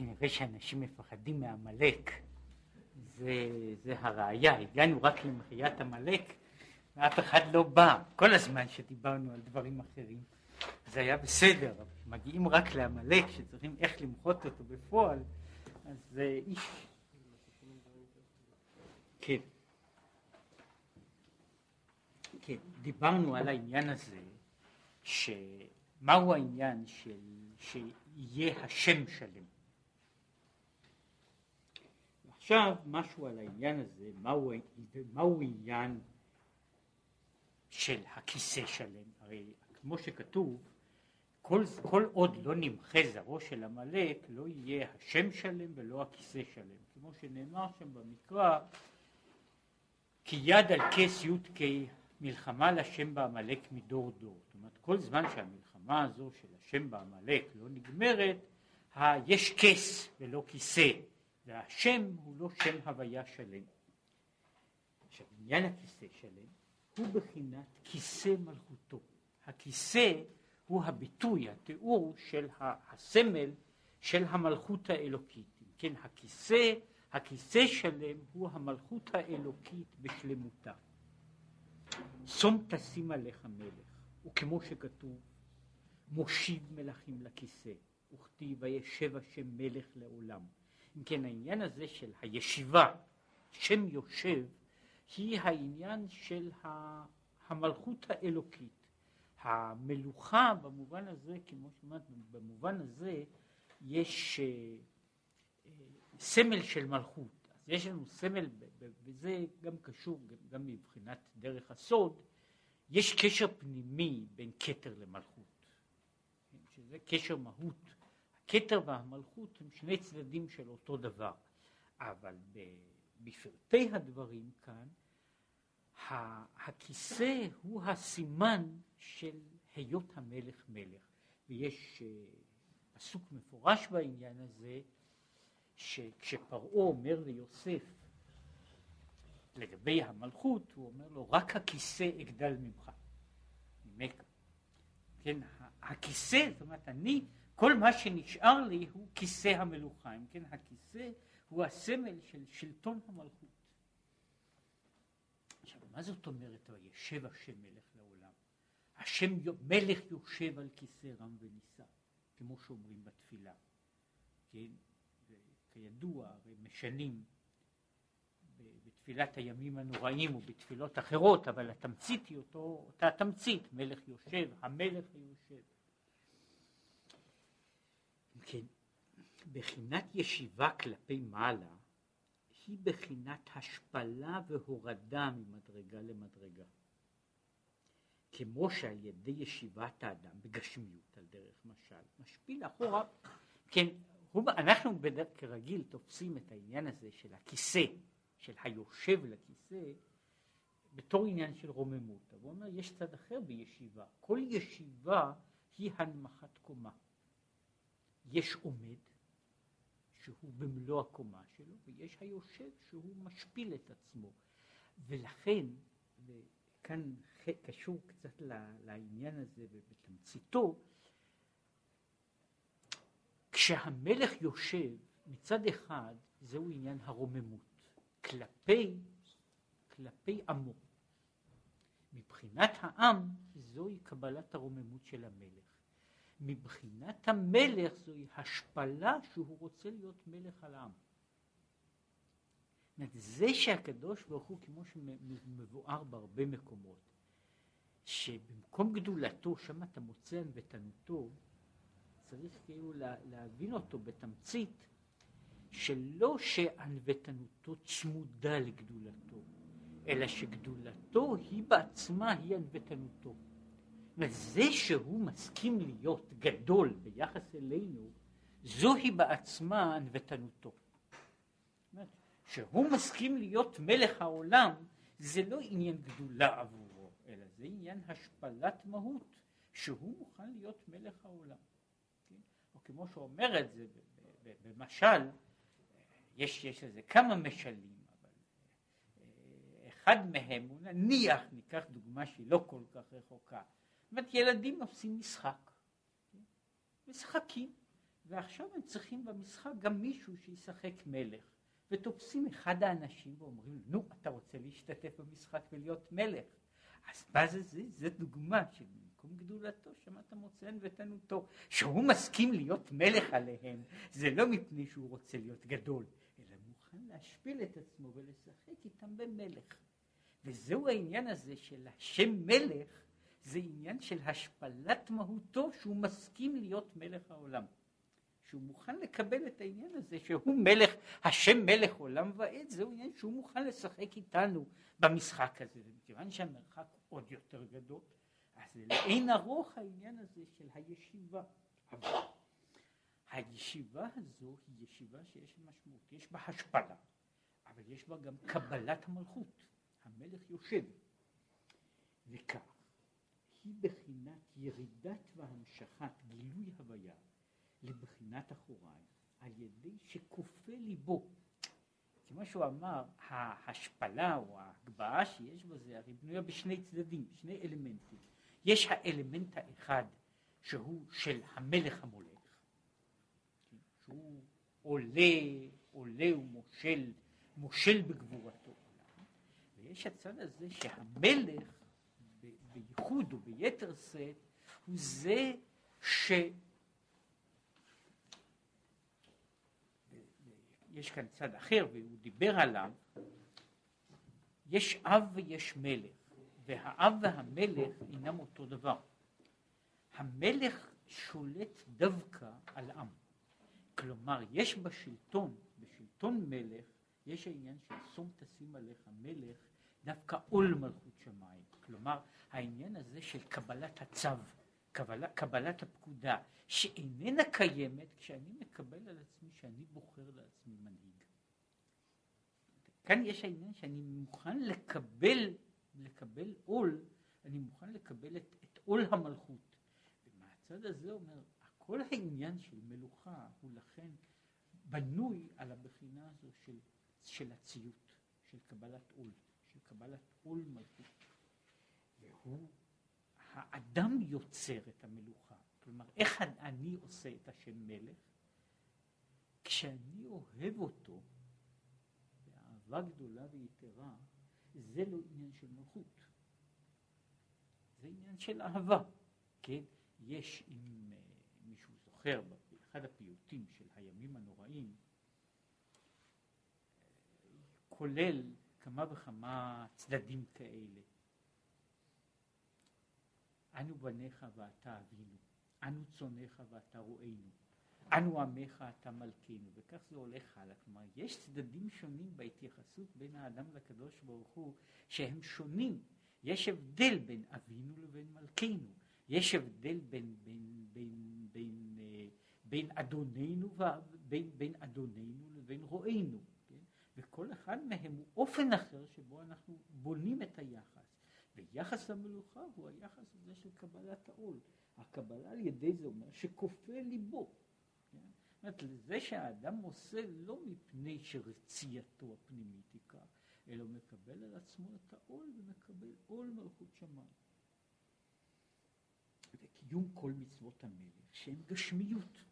כנראה שאנשים מפחדים מעמלק, זה, זה הראייה, הגענו רק למחיית עמלק ואף אחד לא בא, כל הזמן שדיברנו על דברים אחרים זה היה בסדר, אבל מגיעים רק לעמלק שצריכים איך למחות אותו בפועל, אז איש... כן. כן, דיברנו על העניין הזה, שמהו העניין של שיהיה השם שלם. עכשיו משהו על העניין הזה, מהו, מהו עניין של הכיסא שלם, הרי כמו שכתוב, כל, כל עוד לא נמחה זרעו של עמלק, לא יהיה השם שלם ולא הכיסא שלם, כמו שנאמר שם במקרא, כי יד על כס י"ק מלחמה לשם בעמלק מדור דור. זאת אומרת, כל זמן שהמלחמה הזו של השם בעמלק לא נגמרת, יש כס ולא כיסא, והשם הוא לא שם הוויה שלם. עכשיו, עניין הכיסא שלם הוא בחינת כיסא מלכותו. הכיסא הוא הביטוי, התיאור של הסמל של המלכות האלוקית. אם כן, הכיסא, הכיסא שלם הוא המלכות האלוקית בשלמותה. שום תשים עליך מלך, וכמו שכתוב, מושיב מלכים לכיסא, וכתיב וישב השם מלך לעולם. אם כן, העניין הזה של הישיבה, שם יושב, היא העניין של המלכות האלוקית. המלוכה במובן הזה, כמו שאמרת, במובן הזה יש אה, אה, סמל של מלכות. אז יש לנו סמל, וזה גם קשור גם מבחינת דרך הסוד, יש קשר פנימי בין כתר למלכות, כן, שזה קשר מהות. הכתר והמלכות הם שני צדדים של אותו דבר, אבל בפרטי הדברים כאן, הכיסא הוא הסימן של היות המלך מלך, ויש אה, פסוק מפורש בעניין הזה, שכשפרעה אומר ליוסף לגבי המלכות, הוא אומר לו רק הכיסא אגדל ממך, ממך. כן, הכיסא, זאת אומרת אני, כל מה שנשאר לי הוא כיסא המלוכה, אם כן הכיסא הוא הסמל של שלטון המלכות. עכשיו מה זאת אומרת וישב השם מלך לעולם? השם מלך יושב על כיסא רם ונישא, כמו שאומרים בתפילה, כן? כידוע, הרי משנים בתפילת הימים הנוראים ובתפילות אחרות, אבל התמצית היא אותו, אותה תמצית, מלך יושב, המלך היושב. כן, בחינת ישיבה כלפי מעלה היא בחינת השפלה והורדה ממדרגה למדרגה. כמו שעל ידי ישיבת האדם בגשמיות על דרך משל, משפיל אחורה, כן, הוא, אנחנו בדרך כרגיל תופסים את העניין הזה של הכיסא, של היושב לכיסא, בתור עניין של רוממות. הוא אומר, יש צד אחר בישיבה. כל ישיבה היא הנמכת קומה. יש עומד, שהוא במלוא הקומה שלו, ויש היושב שהוא משפיל את עצמו. ולכן, וכאן קשור קצת לעניין הזה ובתמציתו, כשהמלך יושב, מצד אחד זהו עניין הרוממות, כלפי, כלפי עמו. מבחינת העם זוהי קבלת הרוממות של המלך. מבחינת המלך זוהי השפלה שהוא רוצה להיות מלך על העם. זה שהקדוש ברוך הוא, כמו שמבואר בהרבה מקומות, שבמקום גדולתו, שם אתה מוצא ענוותנותו, צריך כאילו להבין אותו בתמצית, שלא שענוותנותו צמודה לגדולתו, אלא שגדולתו היא בעצמה היא ענוותנותו. וזה שהוא מסכים להיות גדול ביחס אלינו, זוהי בעצמה ענוותנותו. שהוא מסכים להיות מלך העולם, זה לא עניין גדולה עבורו, אלא זה עניין השפלת מהות, שהוא מוכן להיות מלך העולם. או כמו שאומר את זה במשל, יש, יש לזה כמה משלים, אבל אה, אחד מהם הוא נניח, ניקח דוגמה שהיא לא כל כך רחוקה, אומרת ילדים עושים משחק, משחקים, ועכשיו הם צריכים במשחק גם מישהו שישחק מלך. ותופסים אחד האנשים ואומרים, נו, אתה רוצה להשתתף במשחק ולהיות מלך. אז מה זה זה? זה דוגמה שבמקום גדולתו שמעת מוצאן ותנותו. שהוא מסכים להיות מלך עליהם, זה לא מפני שהוא רוצה להיות גדול, אלא מוכן להשפיל את עצמו ולשחק איתם במלך. וזהו העניין הזה של השם מלך, זה עניין של השפלת מהותו שהוא מסכים להיות מלך העולם. שהוא מוכן לקבל את העניין הזה שהוא מלך, השם מלך עולם ועד, זהו עניין שהוא מוכן לשחק איתנו במשחק הזה. וכיוון שהמרחק עוד יותר גדול, אז זה לאין ארוך העניין הזה של הישיבה. הישיבה הזו היא ישיבה שיש לה משמעות, יש בה השפלה, אבל יש בה גם קבלת המלכות. המלך יושב. וכך, היא בחינת ירידת והמשכת גילוי הוויה לבחינת אחוריי על ידי שכופה ליבו. כמו שהוא אמר, ההשפלה או ההגבהה שיש בזה הרי בנויה בשני צדדים, שני אלמנטים. יש האלמנט האחד שהוא של המלך המולך, שהוא עולה, עולה ומושל, מושל בגבורתו. ויש הצד הזה שהמלך בייחוד וביתר שאת הוא זה ש... יש כאן צד אחר והוא דיבר עליו, יש אב ויש מלך, והאב והמלך אינם אותו דבר. המלך שולט דווקא על עם. כלומר, יש בשלטון, בשלטון מלך, יש העניין של שום תשים עליך מלך, דווקא עול מלכות שמיים. כלומר, העניין הזה של קבלת הצו, קבלה, קבלת הפקודה, שאיננה קיימת כשאני מקבל על עצמי שאני בוחר לעצמי מנהיג. כאן יש העניין שאני מוכן לקבל, לקבל עול, אני מוכן לקבל את, את עול המלכות. ומהצד הזה אומר, כל העניין של מלוכה הוא לכן בנוי על הבחינה הזו של, של הציות, של קבלת עול, של קבלת עול מלכות. והוא, האדם יוצר את המלוכה. כלומר, איך אני עושה את השם מלך? כשאני אוהב אותו באהבה גדולה ויתרה, זה לא עניין של מלכות. זה עניין של אהבה, כן? יש, אם uh, מישהו זוכר, באחד הפיוטים של הימים הנוראים, כולל כמה וכמה צדדים כאלה. אנו בניך ואתה אבינו, אנו צונך ואתה רואינו, אנו עמך אתה מלכינו, וכך זה הולך הלאה. כלומר, יש צדדים שונים בהתייחסות בין האדם לקדוש ברוך הוא, שהם שונים. יש הבדל בין אבינו לבין מלכינו, יש הבדל בין, בין, בין, בין, בין, בין אדוננו, בין, בין אדוננו לבין רואינו, כן? וכל אחד מהם הוא אופן אחר שבו אנחנו בונים את היחס. ויחס למלוכה הוא היחס הזה של קבלת העול. הקבלה על ידי זה אומר שכופה ליבו. כן? זאת אומרת, זה שהאדם עושה לא מפני שרצייתו הפנימית היא כך, אלא הוא מקבל על עצמו את העול ומקבל עול מלכות שמיים. וקיום כל מצוות המלך שהן גשמיות.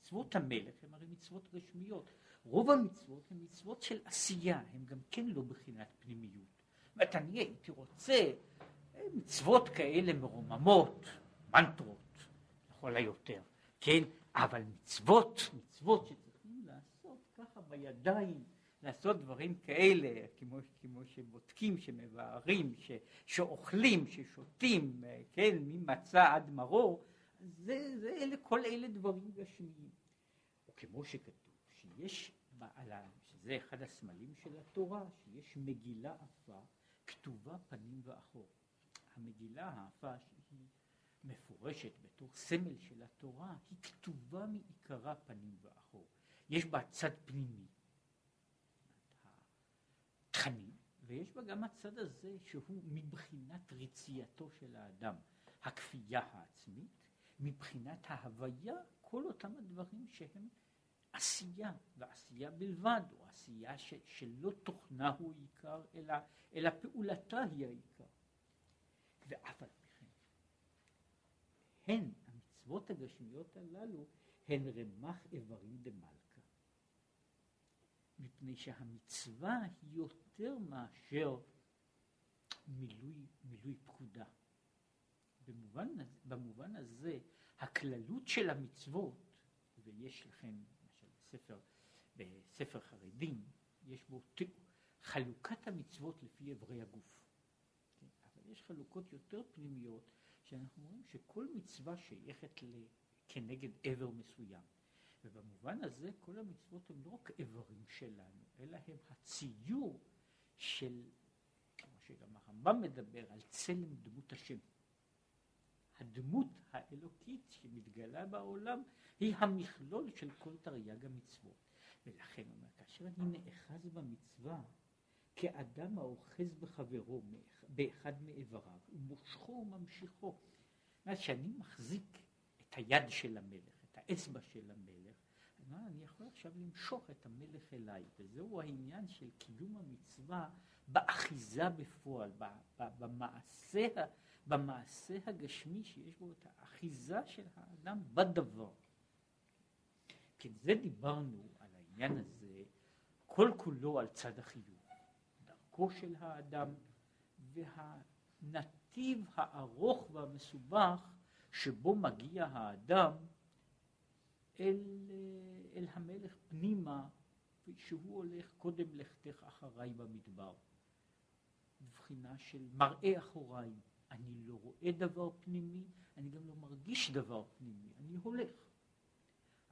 מצוות המלך הן הרי מצוות גשמיות. רוב המצוות הן מצוות של עשייה, הן גם כן לא בחינת פנימיות. אומרת, אני הייתי רוצה אה, מצוות כאלה מרוממות, מנטרות, לכל היותר, כן? אבל מצוות, מצוות שצריכים לעשות ככה בידיים, לעשות דברים כאלה, כמו, כמו שבודקים, שמבארים, ש, שאוכלים, ששותים, אה, כן, ממצה עד מרור, זה, זה אלה, כל אלה דברים גשמיים. וכמו שכתוב, שיש בעלה, שזה אחד הסמלים של התורה, שיש מגילה עפה כתובה פנים ואחור. המגילה האפה שהיא מפורשת בתור סמל של התורה, היא כתובה מעיקרה פנים ואחור. יש בה צד פנימי, התכנים, ויש בה גם הצד הזה שהוא מבחינת רצייתו של האדם, הכפייה העצמית, מבחינת ההוויה, כל אותם הדברים שהם עשייה, ועשייה בלבד, או עשייה ש, שלא תוכנה הוא עיקר, אלא, אלא פעולתה היא העיקר. ואף על פי כן, הן, המצוות הגשמיות הללו, הן רמ"ח איברים דמלכה, מפני שהמצווה היא יותר מאשר מילוי, מילוי פקודה. במובן, במובן הזה, הכללות של המצוות, ויש לכם, בספר, בספר חרדים, יש בו חלוקת המצוות לפי אברי הגוף. כן? אבל יש חלוקות יותר פנימיות, שאנחנו רואים שכל מצווה שייכת ל... כנגד עבר מסוים. ובמובן הזה כל המצוות הן לא רק איברים שלנו, אלא הם הציור של, כמו שגם הרמב"ם מדבר, על צלם דמות השם. הדמות האלוקית שמתגלה בעולם היא המכלול של כל תרי"ג המצוות. ולכן אומר, כאשר אני נאחז במצווה כאדם האוחז בחברו באחד מאיבריו, ומושכו וממשיכו. זאת אומרת שאני מחזיק את היד של המלך, את האצבע של המלך, אני יכול עכשיו למשוך את המלך אליי, וזהו העניין של קידום המצווה באחיזה בפועל, במעשה, במעשה הגשמי שיש בו את האחיזה של האדם בדבר. כן, זה דיברנו על העניין הזה כל כולו על צד החיוב, דרכו של האדם והנתיב הארוך והמסובך שבו מגיע האדם אל, אל המלך פנימה, שהוא הולך קודם לכתך אחריי במדבר. מבחינה של מראה אחוריי. אני לא רואה דבר פנימי, אני גם לא מרגיש דבר פנימי, אני הולך.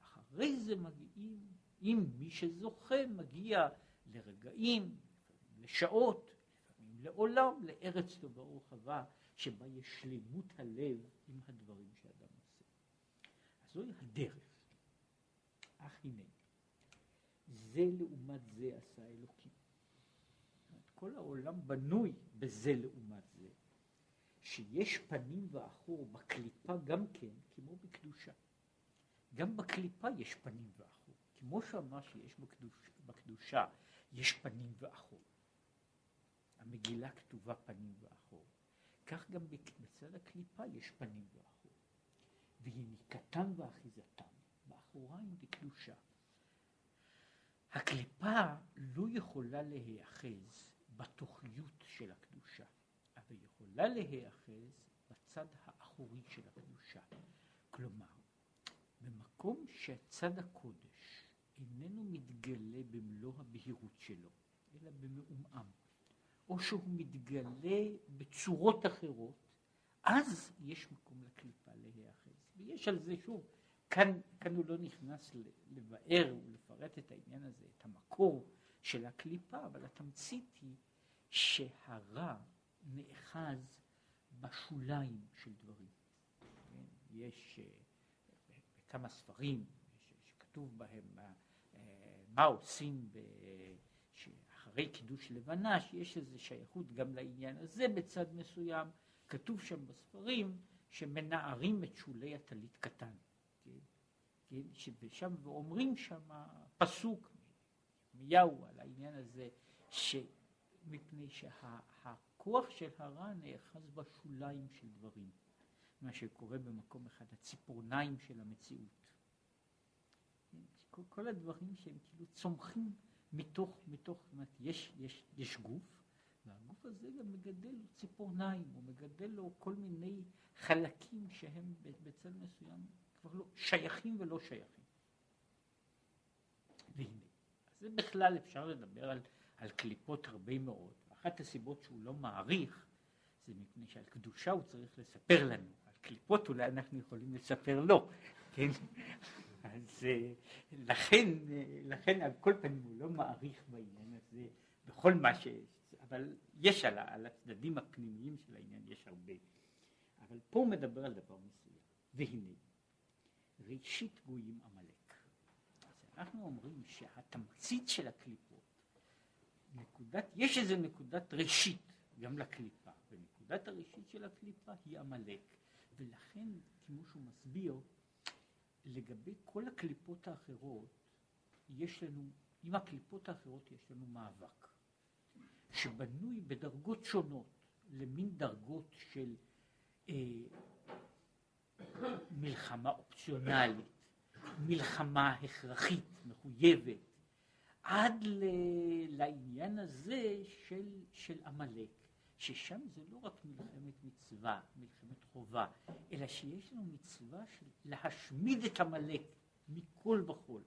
אחרי זה מגיעים, אם מי שזוכה מגיע לרגעים, לשעות, לפעמים לעולם, לארץ טובה ורחבה, שבה יש שלמות הלב עם הדברים שאדם עושה. אז זוהי הדרך. אך הנה, זה לעומת זה עשה אלוקים. כל העולם בנוי בזה לעומת זה, שיש פנים ואחור בקליפה גם כן, כמו בקדושה. גם בקליפה יש פנים ואחור. כמו שאמר שיש בקדוש, בקדושה, יש פנים ואחור. המגילה כתובה פנים ואחור. כך גם בצד הקליפה יש פנים ואחור. ויניקתם ואחיזתם, באחוריים בקדושה. הקליפה לא יכולה להיאחז בתוכיות של הקדושה, יכולה להיאחז בצד האחורי של הקדושה. כלומר, במקום שצד הקודש איננו מתגלה במלוא הבהירות שלו, אלא במעומעם, או שהוא מתגלה בצורות אחרות, אז יש מקום לקליפה להיאחז. ויש על זה שוב, כאן, כאן הוא לא נכנס לבאר ולפרט את העניין הזה, את המקור של הקליפה, אבל התמצית היא שהרע נאחז בשוליים של דברים. כן? יש אה, בכמה ספרים שכתוב בהם אה, מה עושים ב... אחרי קידוש לבנה, שיש איזו שייכות גם לעניין הזה בצד מסוים, כתוב שם בספרים שמנערים את שולי הטלית קטן, כן? כן? ושם, ואומרים שם פסוק מיהו על העניין הזה, שמפני שהכוח של הרע נאחז בשוליים של דברים, מה שקורה במקום אחד, הציפורניים של המציאות. כן? כל, כל הדברים שהם כאילו צומחים מתוך, מתוך, זאת אומרת, יש, יש, יש גוף, והגוף הזה גם מגדל לו ציפורניים, הוא מגדל לו כל מיני חלקים שהם בצד מסוים כבר לא שייכים ולא שייכים. והנה, זה בכלל אפשר לדבר על, על קליפות הרבה מאוד. אחת הסיבות שהוא לא מעריך זה מפני שעל קדושה הוא צריך לספר לנו, על קליפות אולי אנחנו יכולים לספר לו, כן? אז אה, לכן, אה, לכן על כל פנים הוא לא מעריך בעניין הזה בכל מה ש... אבל יש על, על הצדדים הפנימיים של העניין, יש הרבה. אבל פה הוא מדבר על דבר מסוים. והנה, ראשית גויים עמלק. אז אנחנו אומרים שהתמצית של הקליפות, נקודת, יש איזו נקודת ראשית גם לקליפה, ונקודת הראשית של הקליפה היא עמלק. ולכן, כמו שהוא מסביר, לגבי כל הקליפות האחרות, יש לנו, עם הקליפות האחרות יש לנו מאבק, שבנוי בדרגות שונות, למין דרגות של אה, מלחמה אופציונלית, מלחמה הכרחית, מחויבת, עד ל, לעניין הזה של, של עמלק, ששם זה לא רק מלחמת מצווה, מלחמת חובה, אלא שיש לנו מצווה של להשמיד את עמלק מכל וכול.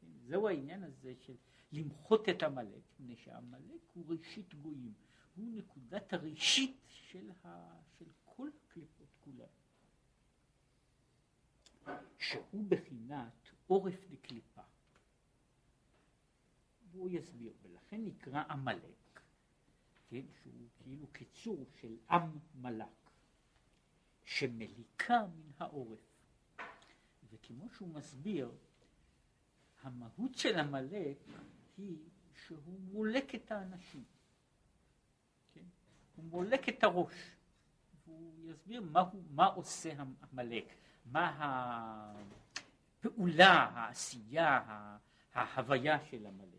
כן? זהו העניין הזה של למחות את עמלק, מפני שעמלק הוא ראשית גויים, הוא נקודת הראשית של, ה, של כל הקליפות כולן. שהוא בחינת עורף לקליפה. והוא יסביר, ולכן נקרא עמלק, כן, שהוא כאילו קיצור של עם מלק, שמליקה מן העורף. וכמו שהוא מסביר, המהות של עמלק היא שהוא מולק את האנשים, כן? הוא מולק את הראש, והוא יסביר מה, הוא, מה עושה עמלק, מה הפעולה, העשייה, ההוויה של עמלק.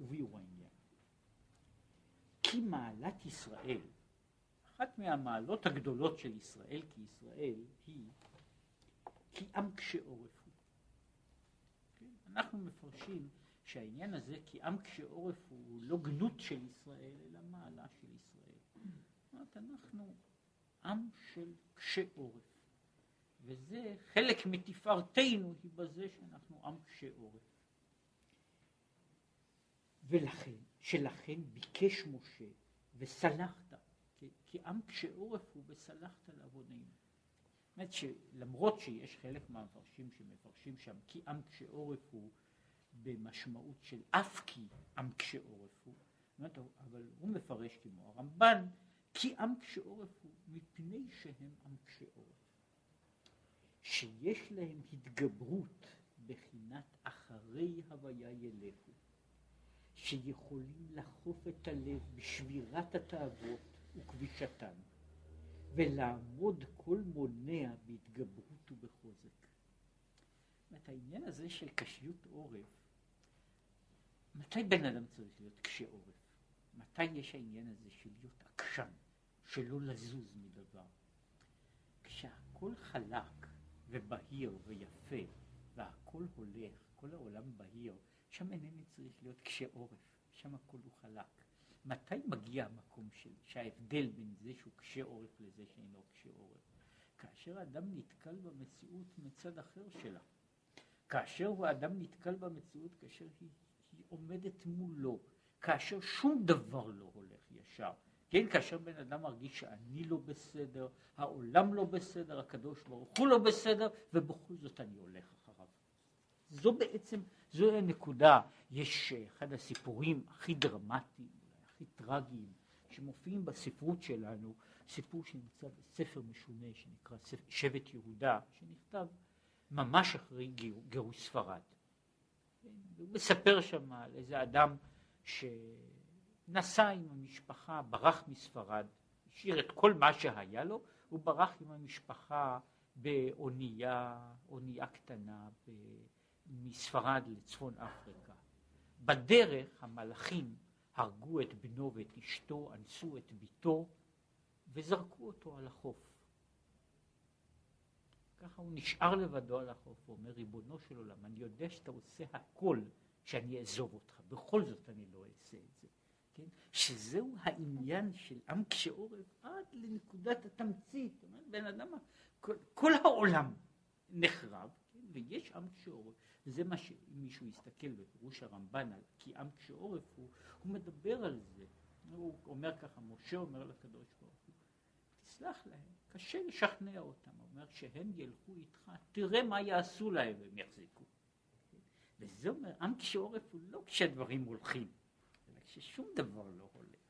וביאור העניין. כי מעלת ישראל, אחת מהמעלות הגדולות של ישראל כישראל היא כי עם קשה עורף הוא. כן? אנחנו מפרשים שהעניין הזה כי עם קשה עורף הוא לא גנות של ישראל אלא מעלה של ישראל. זאת אומרת אנחנו עם של קשה עורף. וזה חלק מתפארתנו היא בזה שאנחנו עם קשה עורף. ולכן, שלכן ביקש משה וסלחת, כי עם קשה עורף הוא וסלחת לעווננו. זאת שלמרות שיש חלק מהמפרשים שמפרשים שם כי עם קשה עורף הוא במשמעות של אף כי עם קשה עורף הוא, אבל הוא מפרש כמו הרמב"ן כי עם קשה עורף הוא מפני שהם עם קשה עורף. שיש להם התגברות בחינת אחרי הוויה ילכו. שיכולים לחוף את הלב בשבירת התאוות וכבישתן, ולעמוד כל מונע בהתגברות ובחוזק. זאת העניין הזה של קשיות עורף, מתי בן אדם צריך להיות קשה עורף? מתי יש העניין הזה של להיות עקשן, שלא לזוז מדבר? כשהכל חלק ובהיר ויפה, והכל הולך, כל העולם בהיר, שם אינני צריך להיות קשה עורף, שם הכל הוא חלק. מתי מגיע המקום של, שההבדל בין זה שהוא קשה עורף לזה שאינו קשה עורף? כאשר האדם נתקל במציאות מצד אחר שלה. כאשר האדם נתקל במציאות, כאשר היא, היא עומדת מולו, כאשר שום דבר לא הולך ישר. כן, כאשר בן אדם מרגיש שאני לא בסדר, העולם לא בסדר, הקדוש ברוך הוא לא בסדר, ובכל זאת אני הולך. זו בעצם זו הנקודה. יש אה, אחד הסיפורים הכי דרמטיים, הכי טרגיים, שמופיעים בספרות שלנו, סיפור שנמצא בספר משונה שנקרא שבט יהודה, שנכתב ממש אחרי גירוש ספרד. הוא מספר שם על איזה אדם שנסע עם המשפחה, ברח מספרד, השאיר את כל מה שהיה לו, הוא ברח עם המשפחה באונייה, אונייה קטנה, מספרד לצפון אפריקה. בדרך המלאכים הרגו את בנו ואת אשתו, אנסו את ביתו וזרקו אותו על החוף. ככה הוא נשאר לבדו על החוף, הוא אומר, ריבונו של עולם, אני יודע שאתה עושה הכל שאני אעזוב אותך, בכל זאת אני לא אעשה את זה. כן? שזהו העניין של עם קשה עורף עד לנקודת התמצית. בן אדם, כל, כל העולם נחרב, כן? ויש עם קשה עורף. וזה מה שאם מישהו יסתכל בפירוש הרמב"ן על כי עם כשעורף הוא, הוא מדבר על זה. הוא אומר ככה, משה אומר לקדוש ברוך הוא, תסלח להם, קשה לשכנע אותם. הוא אומר, כשהם ילכו איתך, תראה מה יעשו להם והם יחזיקו. וזה אומר, עם כשעורף הוא לא כשהדברים הולכים, אלא כששום דבר לא הולך.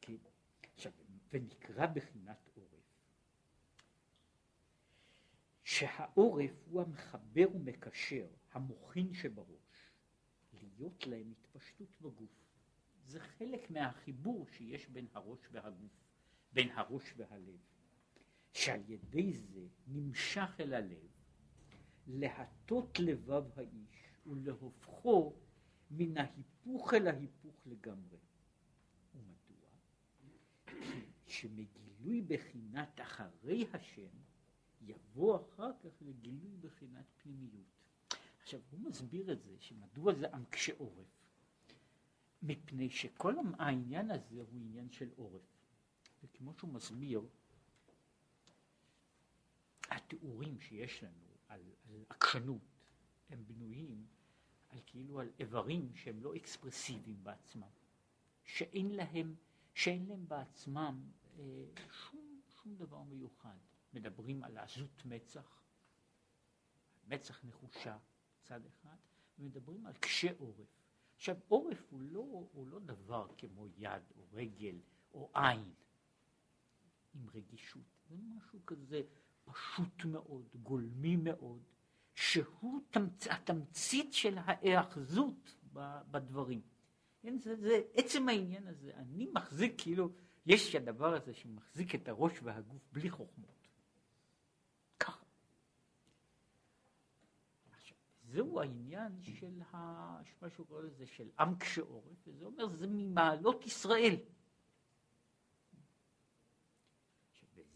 כן? עכשיו, ונקרא בחינת שהעורף הוא המחבר ומקשר, המוחין שבראש, להיות להם התפשטות בגוף. זה חלק מהחיבור שיש בין הראש והגוף, בין הראש והלב, שעל ידי זה נמשך אל הלב להטות לבב האיש ולהופכו מן ההיפוך אל ההיפוך לגמרי. ומדוע? כי שמגילוי בחינת אחרי השם יבוא אחר כך לגילוי בחינת פנימיות. עכשיו, הוא מסביר את זה, שמדוע זה קשה עורף. מפני שכל העניין הזה הוא עניין של עורף. וכמו שהוא מסביר, התיאורים שיש לנו על, על עקשנות הם בנויים על כאילו על איברים שהם לא אקספרסיביים בעצמם, שאין להם, שאין להם בעצמם אה, שום, שום דבר מיוחד. מדברים על עזות מצח, מצח נחושה, צד אחד, ומדברים על קשה עורף. עכשיו עורף הוא לא, הוא לא דבר כמו יד או רגל או עין עם רגישות, זה משהו כזה פשוט מאוד, גולמי מאוד, שהוא תמצ... התמצית של ההאחזות בדברים. כן, זה, זה עצם העניין הזה, אני מחזיק כאילו, יש הדבר הזה שמחזיק את הראש והגוף בלי חוכמות. ככה. עכשיו, זהו העניין של ה... מה שהוא קורא לזה, של עם קשה עורף, וזה אומר, זה ממעלות ישראל.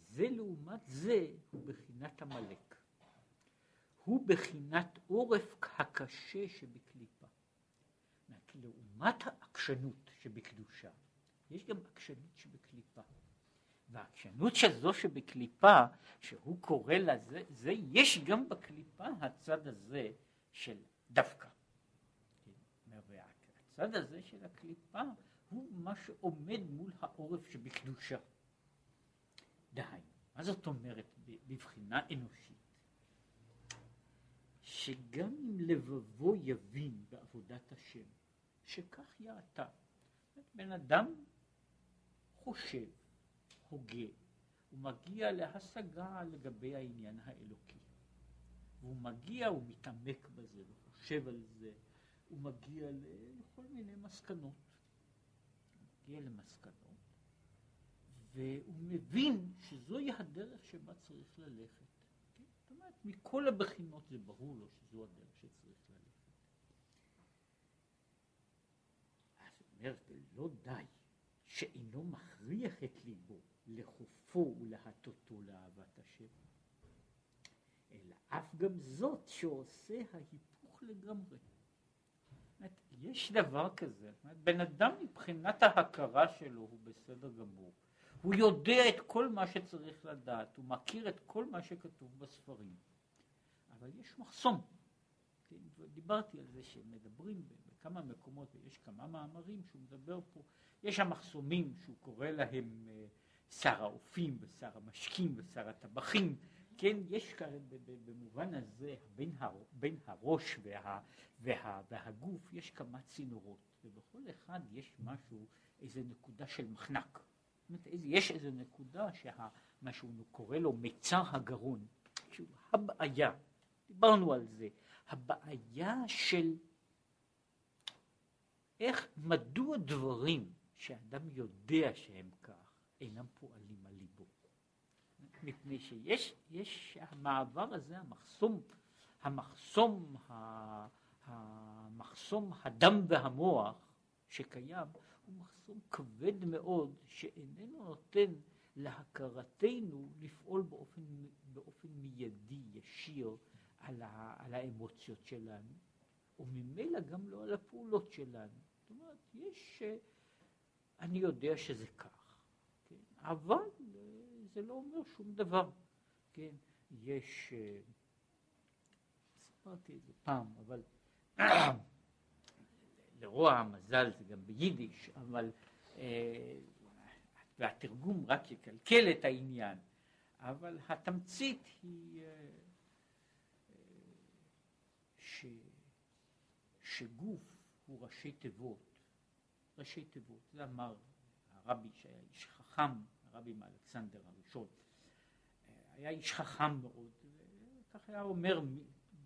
זה לעומת זה הוא בחינת עמלק. הוא בחינת עורף הקשה שבקליפה. לעומת העקשנות שבקדושה, יש גם עקשנות שבקליפה. והעקשנות של זו שבקליפה, שהוא קורא לזה, זה יש גם בקליפה הצד הזה של דווקא. והצד הזה של הקליפה הוא מה שעומד מול העורף שבקדושה. דהיינו, מה זאת אומרת בבחינה אנושית? שגם אם לבבו יבין בעבודת השם, שכך יעתה. בן אדם חושב, הוגה, הוא מגיע להשגה לגבי העניין האלוקי. והוא מגיע, הוא מתעמק בזה, וחושב על זה, הוא מגיע לכל מיני מסקנות. הוא מגיע למסקנות. והוא מבין שזוהי הדרך שבה צריך ללכת. כן? זאת אומרת, מכל הבחינות זה ברור לו שזו הדרך שצריך ללכת. אז הוא אומר, ולא די שאינו מכריח את ליבו לחופו ולהטוטו לאהבת השם, אלא אף גם זאת שעושה ההיפוך לגמרי. יש דבר כזה, בן אדם מבחינת ההכרה שלו הוא בסדר גמור. הוא יודע את כל מה שצריך לדעת, הוא מכיר את כל מה שכתוב בספרים. אבל יש מחסום. כן, דיברתי על זה שמדברים בכמה מקומות, ויש כמה מאמרים שהוא מדבר פה, יש המחסומים שהוא קורא להם אה, שר האופים ושר המשקים ושר הטבחים, כן, יש כאלה במובן הזה, בין, הר, בין הראש וה, וה, והגוף יש כמה צינורות, ובכל אחד יש משהו, איזה נקודה של מחנק. יש איזו נקודה שמה שהוא קורא לו מיצר הגרון, שהוא הבעיה, דיברנו על זה, הבעיה של איך, מדוע דברים שאדם יודע שהם כך, אינם פועלים על. מפני שיש יש המעבר הזה, המחסום, המחסום, המחסום הדם והמוח שקיים, הוא מחסום כבד מאוד שאיננו נותן להכרתנו לפעול באופן, באופן מיידי, ישיר, על, ה, על האמוציות שלנו, וממילא גם לא על הפעולות שלנו. זאת אומרת, יש, אני יודע שזה כך? אבל זה לא אומר שום דבר, כן? יש, סיפרתי את זה פעם, אבל לרוע המזל זה גם ביידיש, אבל, אה, והתרגום רק יקלקל את העניין, אבל התמצית היא אה, אה, ש, שגוף הוא ראשי תיבות, ראשי תיבות, זה אמר הרבי שהיה איש חכם, הרבי מאלכסנדר הראשון, היה איש חכם מאוד, וכך היה אומר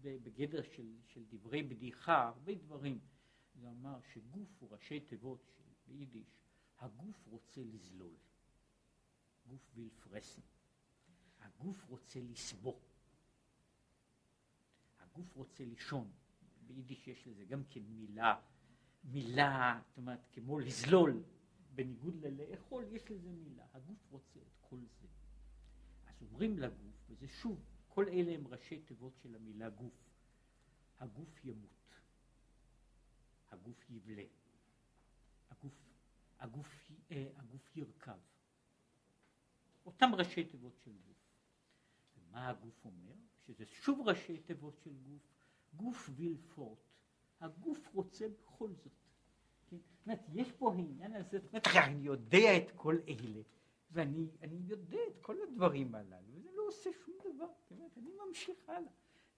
בגדר של, של דברי בדיחה הרבה דברים. זה אמר שגוף הוא ראשי תיבות של ביידיש, הגוף רוצה לזלול. גוף וילפרסן. הגוף רוצה לסבוא. הגוף רוצה לישון. ביידיש יש לזה גם כן מילה, מילה, זאת אומרת, כמו לזלול, בניגוד ללאכול, יש לזה מילה. הגוף רוצה את כל זה. אז מסורים לגוף, וזה שוב, כל אלה הם ראשי תיבות של המילה גוף. הגוף ימות, הגוף יבלה, הגוף, הגוף, אה, הגוף ירכב. אותם ראשי תיבות של גוף. ומה הגוף אומר? שזה שוב ראשי תיבות של גוף, גוף וילפורט. הגוף רוצה בכל זאת. כן? זאת אומרת, יש פה העניין הזה, זאת אומרת, אני יודע את כל אלה, ואני יודע את כל הדברים הללו, וזה לא עושה שום דבר, זאת אומרת, אני ממשיך הלאה.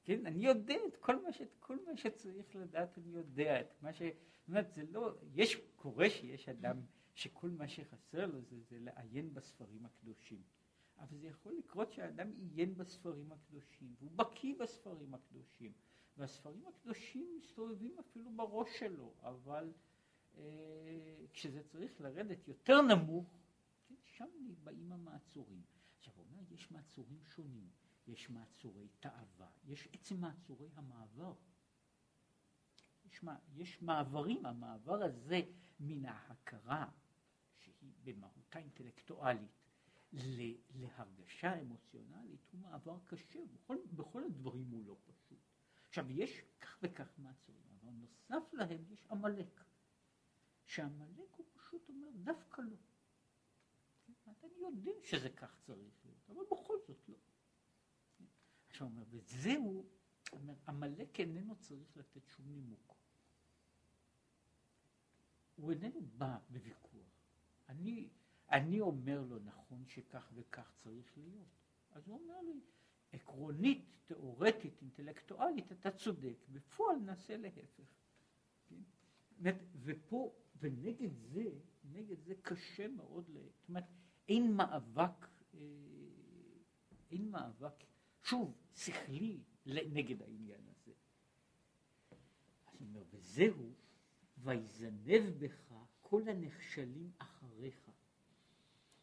כן, אני יודע את כל מה, ש, כל מה שצריך לדעת, אני יודע את מה ש... זאת אומרת, זה לא, יש, קורה שיש אדם שכל מה שחסר לו זה, זה לעיין בספרים הקדושים. אבל זה יכול לקרות שהאדם עיין בספרים הקדושים, והוא בקיא בספרים הקדושים, והספרים הקדושים מסתובבים אפילו בראש שלו, אבל כשזה צריך לרדת יותר נמוך, כן, שם באים המעצורים. עכשיו הוא אומר, יש מעצורים שונים, יש מעצורי תאווה, יש עצם מעצורי המעבר. יש, יש מעברים, המעבר הזה מן ההכרה, שהיא במהותה אינטלקטואלית, להרגשה אמוציונלית הוא מעבר קשה, בכל, בכל הדברים הוא לא פשוט. עכשיו יש כך וכך מעצורים, אבל נוסף להם יש עמלק, שעמלק הוא פשוט אומר דווקא לא. אני יודע שזה כך צריך להיות, אבל בכל זאת לא. עכשיו הוא אומר, וזהו, עמלק איננו צריך לתת שום נימוק. הוא איננו בא בוויכוח. אני, אני אומר לו, נכון שכך וכך צריך להיות. אז הוא אומר לי, עקרונית, תיאורטית, אינטלקטואלית, אתה צודק, בפועל נעשה להפך. כן? ופה, ונגד זה, נגד זה קשה מאוד, זאת אומרת, אין מאבק, אה, אין מאבק, שוב, שכלי נגד העניין הזה. אז הוא אומר, וזהו, ויזנב בך כל הנכשלים אחריך.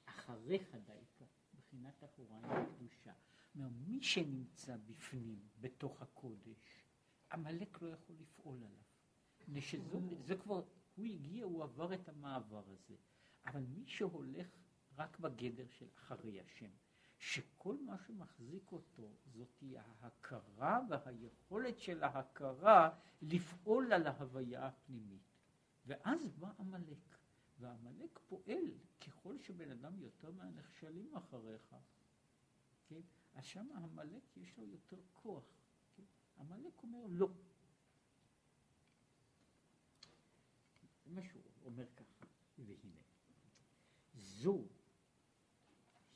אחריך דייקה, מבחינת אחוריים הקדושה. מי שנמצא בפנים, בתוך הקודש, עמלק לא יכול לפעול עליו. שזו, זה כבר, הוא הגיע, הוא עבר את המעבר הזה. אבל מי שהולך רק בגדר של אחרי השם, שכל מה שמחזיק אותו זאת ההכרה והיכולת של ההכרה לפעול על ההוויה הפנימית. ואז בא עמלק. ועמלק פועל ככל שבן אדם יותר מהנכשלים אחריך, כן? אז שם עמלק יש לו יותר כוח. כן? עמלק אומר לא. מה שהוא אומר ככה, והנה, זו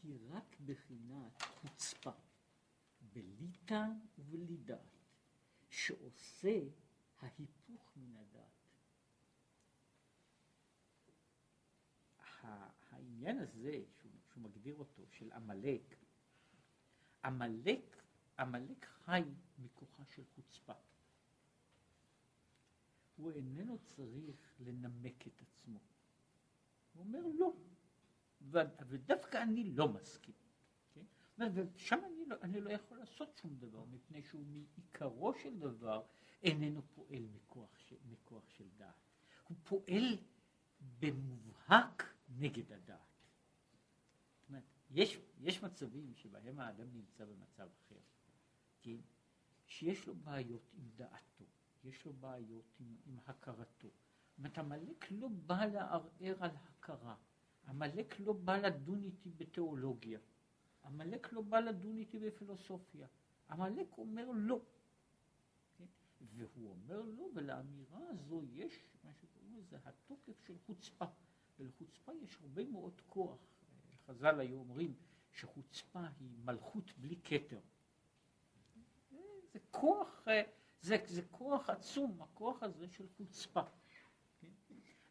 היא רק בחינת חוצפה, בלי טעם ובלי דעת, שעושה ההיפוך מן הדעת. העניין הזה, שהוא, שהוא מגדיר אותו, של עמלק, עמלק, עמלק חי מכוחה של חוצפה. הוא איננו צריך לנמק את עצמו. הוא אומר לא, ודווקא אני לא מסכים. כן? ושם אני לא, אני לא יכול לעשות שום דבר, מפני שהוא מעיקרו של דבר איננו פועל מכוח של, מכוח של דעת. הוא פועל במובהק נגד הדעת. אומרת, יש, יש מצבים שבהם האדם נמצא במצב אחר, כן? שיש לו בעיות עם דעתו, יש לו בעיות עם, עם הכרתו. זאת אומרת, עמלק לא בא לערער על הכרה, עמלק לא בא לדון איתי בתיאולוגיה, עמלק לא בא לדון איתי בפילוסופיה, עמלק אומר לא. כן? והוא אומר לא, ולאמירה הזו יש מה שקוראים לזה התוקף של חוצפה. ולחוצפה יש הרבה מאוד כוח. חז"ל היו אומרים שחוצפה היא מלכות בלי כתר. זה כוח, זה, זה כוח עצום, הכוח הזה של חוצפה. כן?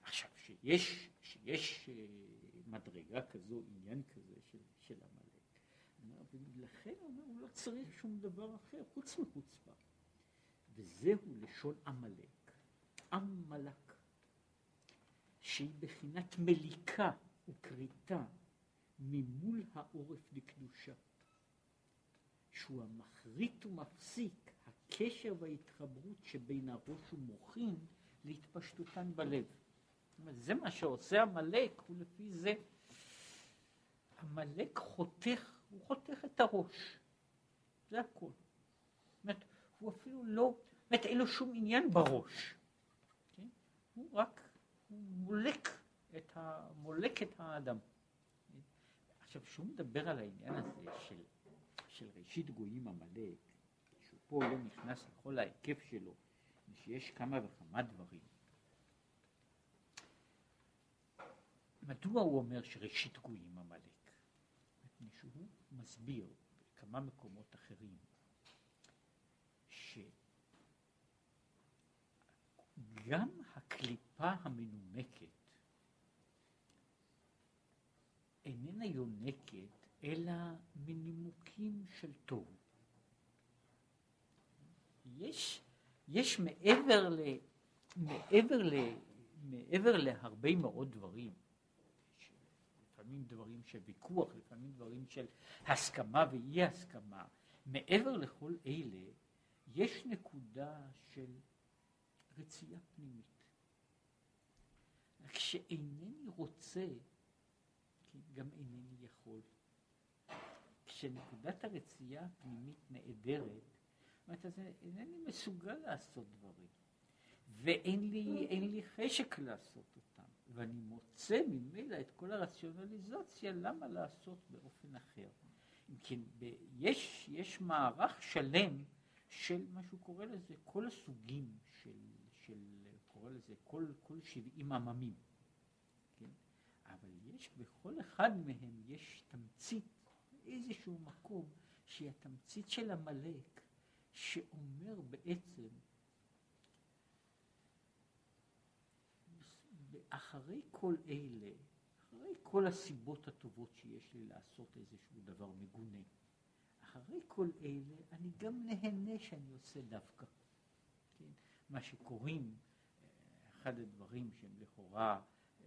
עכשיו, שיש, שיש אה, מדרגה כזו, עניין כזה של, של עמלק, ולכן הוא אומר, הוא לא צריך שום דבר אחר חוץ מחוצפה. וזהו לשון עמלק, עמלק. שהיא בחינת מליקה וכריתה ממול העורף לקדושה, שהוא המחריט ומפסיק הקשר וההתחברות שבין הראש ומוחין להתפשטותן בלב. זה מה שעושה עמלק, ולפי זה עמלק חותך הוא חותך את הראש. זה הכל. זאת הוא אפילו לא, זאת אין לו שום עניין בראש. כן? הוא רק, הוא מולק את, ה, מולק את האדם. עכשיו, כשהוא מדבר על העניין הזה של, של ראשית גויים עמלק, פה לא נכנס לכל ההיקף שלו, שיש כמה וכמה דברים. מדוע הוא אומר שראשית גויים עמלק? מפני שהוא מסביר בכמה מקומות אחרים שגם הקליפה המנומקת איננה יונקת אלא מנימוקים של תוהו. יש, יש מעבר, ל, מעבר, ל, מעבר להרבה מאוד דברים, לפעמים דברים של ויכוח, לפעמים דברים של הסכמה ואי הסכמה, מעבר לכל אלה, יש נקודה של רצייה פנימית. כשאינני רוצה, גם אינני יכול. כשנקודת הרצייה הפנימית נעדרת, אומרת, אז אינני מסוגל לעשות דברים, ואין לי, לי חשק לעשות אותם, ואני מוצא ממילא את כל הרציונליזציה למה לעשות באופן אחר. אם כן, יש, יש מערך שלם של מה שהוא קורא לזה כל הסוגים של, של קורא לזה כל, כל שבעים עממים. כן? אבל יש בכל אחד מהם יש תמצית, איזשהו מקום שהיא התמצית של עמלק, שאומר בעצם, אחרי כל אלה, אחרי כל הסיבות הטובות שיש לי לעשות איזשהו דבר מגונה, אחרי כל אלה אני גם נהנה שאני עושה דווקא. כן? מה שקוראים, אחד הדברים שהם לכאורה אה,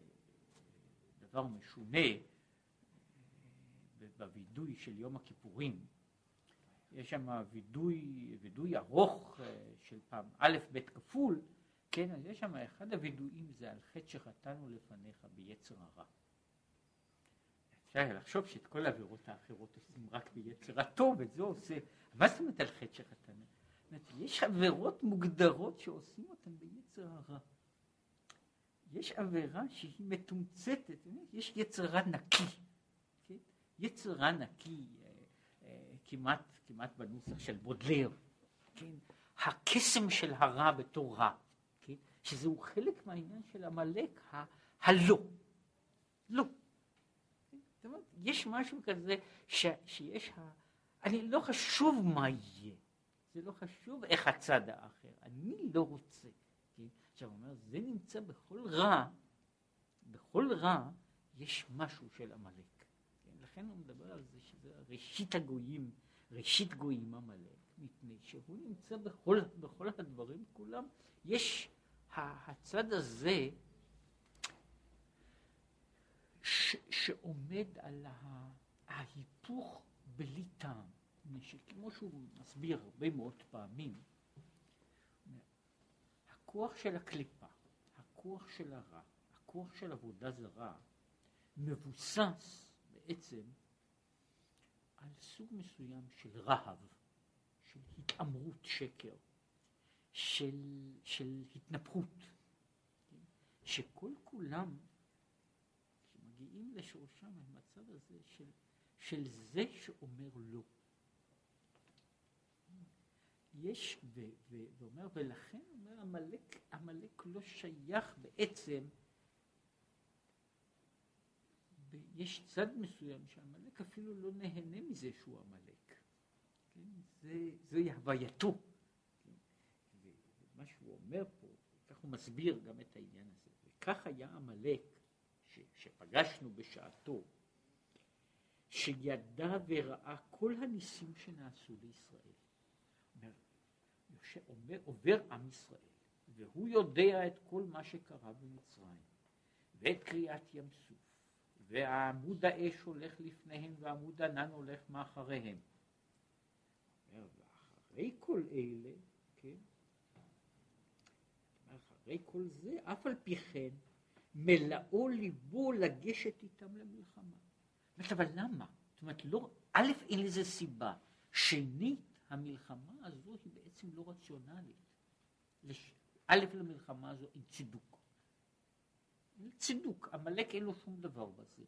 דבר משונה אה, בווידוי של יום הכיפורים, יש שם וידוי, וידוי ארוך אה, של פעם א' ב' כפול, כן, אז יש שם אחד הווידויים זה על חטא שחטאנו לפניך ביצר הרע. אפשר לחשוב שאת כל העבירות האחרות עושים רק ביצר הטוב, את זה עושה, מה זאת אומרת על חטא שחטאנו? יש עבירות מוגדרות שעושים אותן ביצר הרע. יש עבירה שהיא מתומצתת, יש יצר רע נקי, כן? יצר רע נקי, כמעט כמעט בנוסח של בודלר, כן? הקסם של הרע בתור רע, כן? שזהו חלק מהעניין של עמלק, ה- הלא. לא. אומרת, יש משהו כזה ש, שיש, ה... אני לא חשוב מה יהיה, זה לא חשוב איך הצד האחר, אני לא רוצה. כן? עכשיו הוא אומר, זה נמצא בכל רע, בכל רע יש משהו של עמלק. כן? לכן הוא מדבר על זה שזה ראשית הגויים. ראשית גויים עמלק, מפני שהוא נמצא בכל, בכל הדברים כולם. יש הצד הזה ש, שעומד על ההיפוך בלי טעם, שכמו שהוא מסביר הרבה מאוד פעמים, הכוח של הקליפה, הכוח של הרע, הכוח של עבודה זרה, מבוסס בעצם על סוג מסוים של רהב, של התעמרות שקר, של, של התנפחות, כן? שכל כולם, כשמגיעים לשורשם, המצב הזה של, של זה שאומר לא. יש, ואומר, ולכן אומר עמלק, עמלק לא שייך בעצם יש צד מסוים שעמלק אפילו לא נהנה מזה שהוא עמלק. כן? זה, זוהי הווייתו. כן? ומה שהוא אומר פה, כך הוא מסביר גם את העניין הזה. וכך היה עמלק שפגשנו בשעתו, שידע וראה כל הניסים שנעשו לישראל. אומר, אומר, עובר עם ישראל, והוא יודע את כל מה שקרה במצרים, ואת קריעת ים סוף, ועמוד האש הולך לפניהם ועמוד ענן הולך מאחריהם. ואחרי כל אלה, כן, אחרי כל זה, אף על פי כן, מלאו ליבו לגשת איתם למלחמה. אומרת, אבל למה? זאת אומרת, לא, א', אין לזה סיבה. שנית, המלחמה הזו היא בעצם לא רציונלית. א', למלחמה הזו אין צידוק. צידוק, עמלק אין לו שום דבר בזה.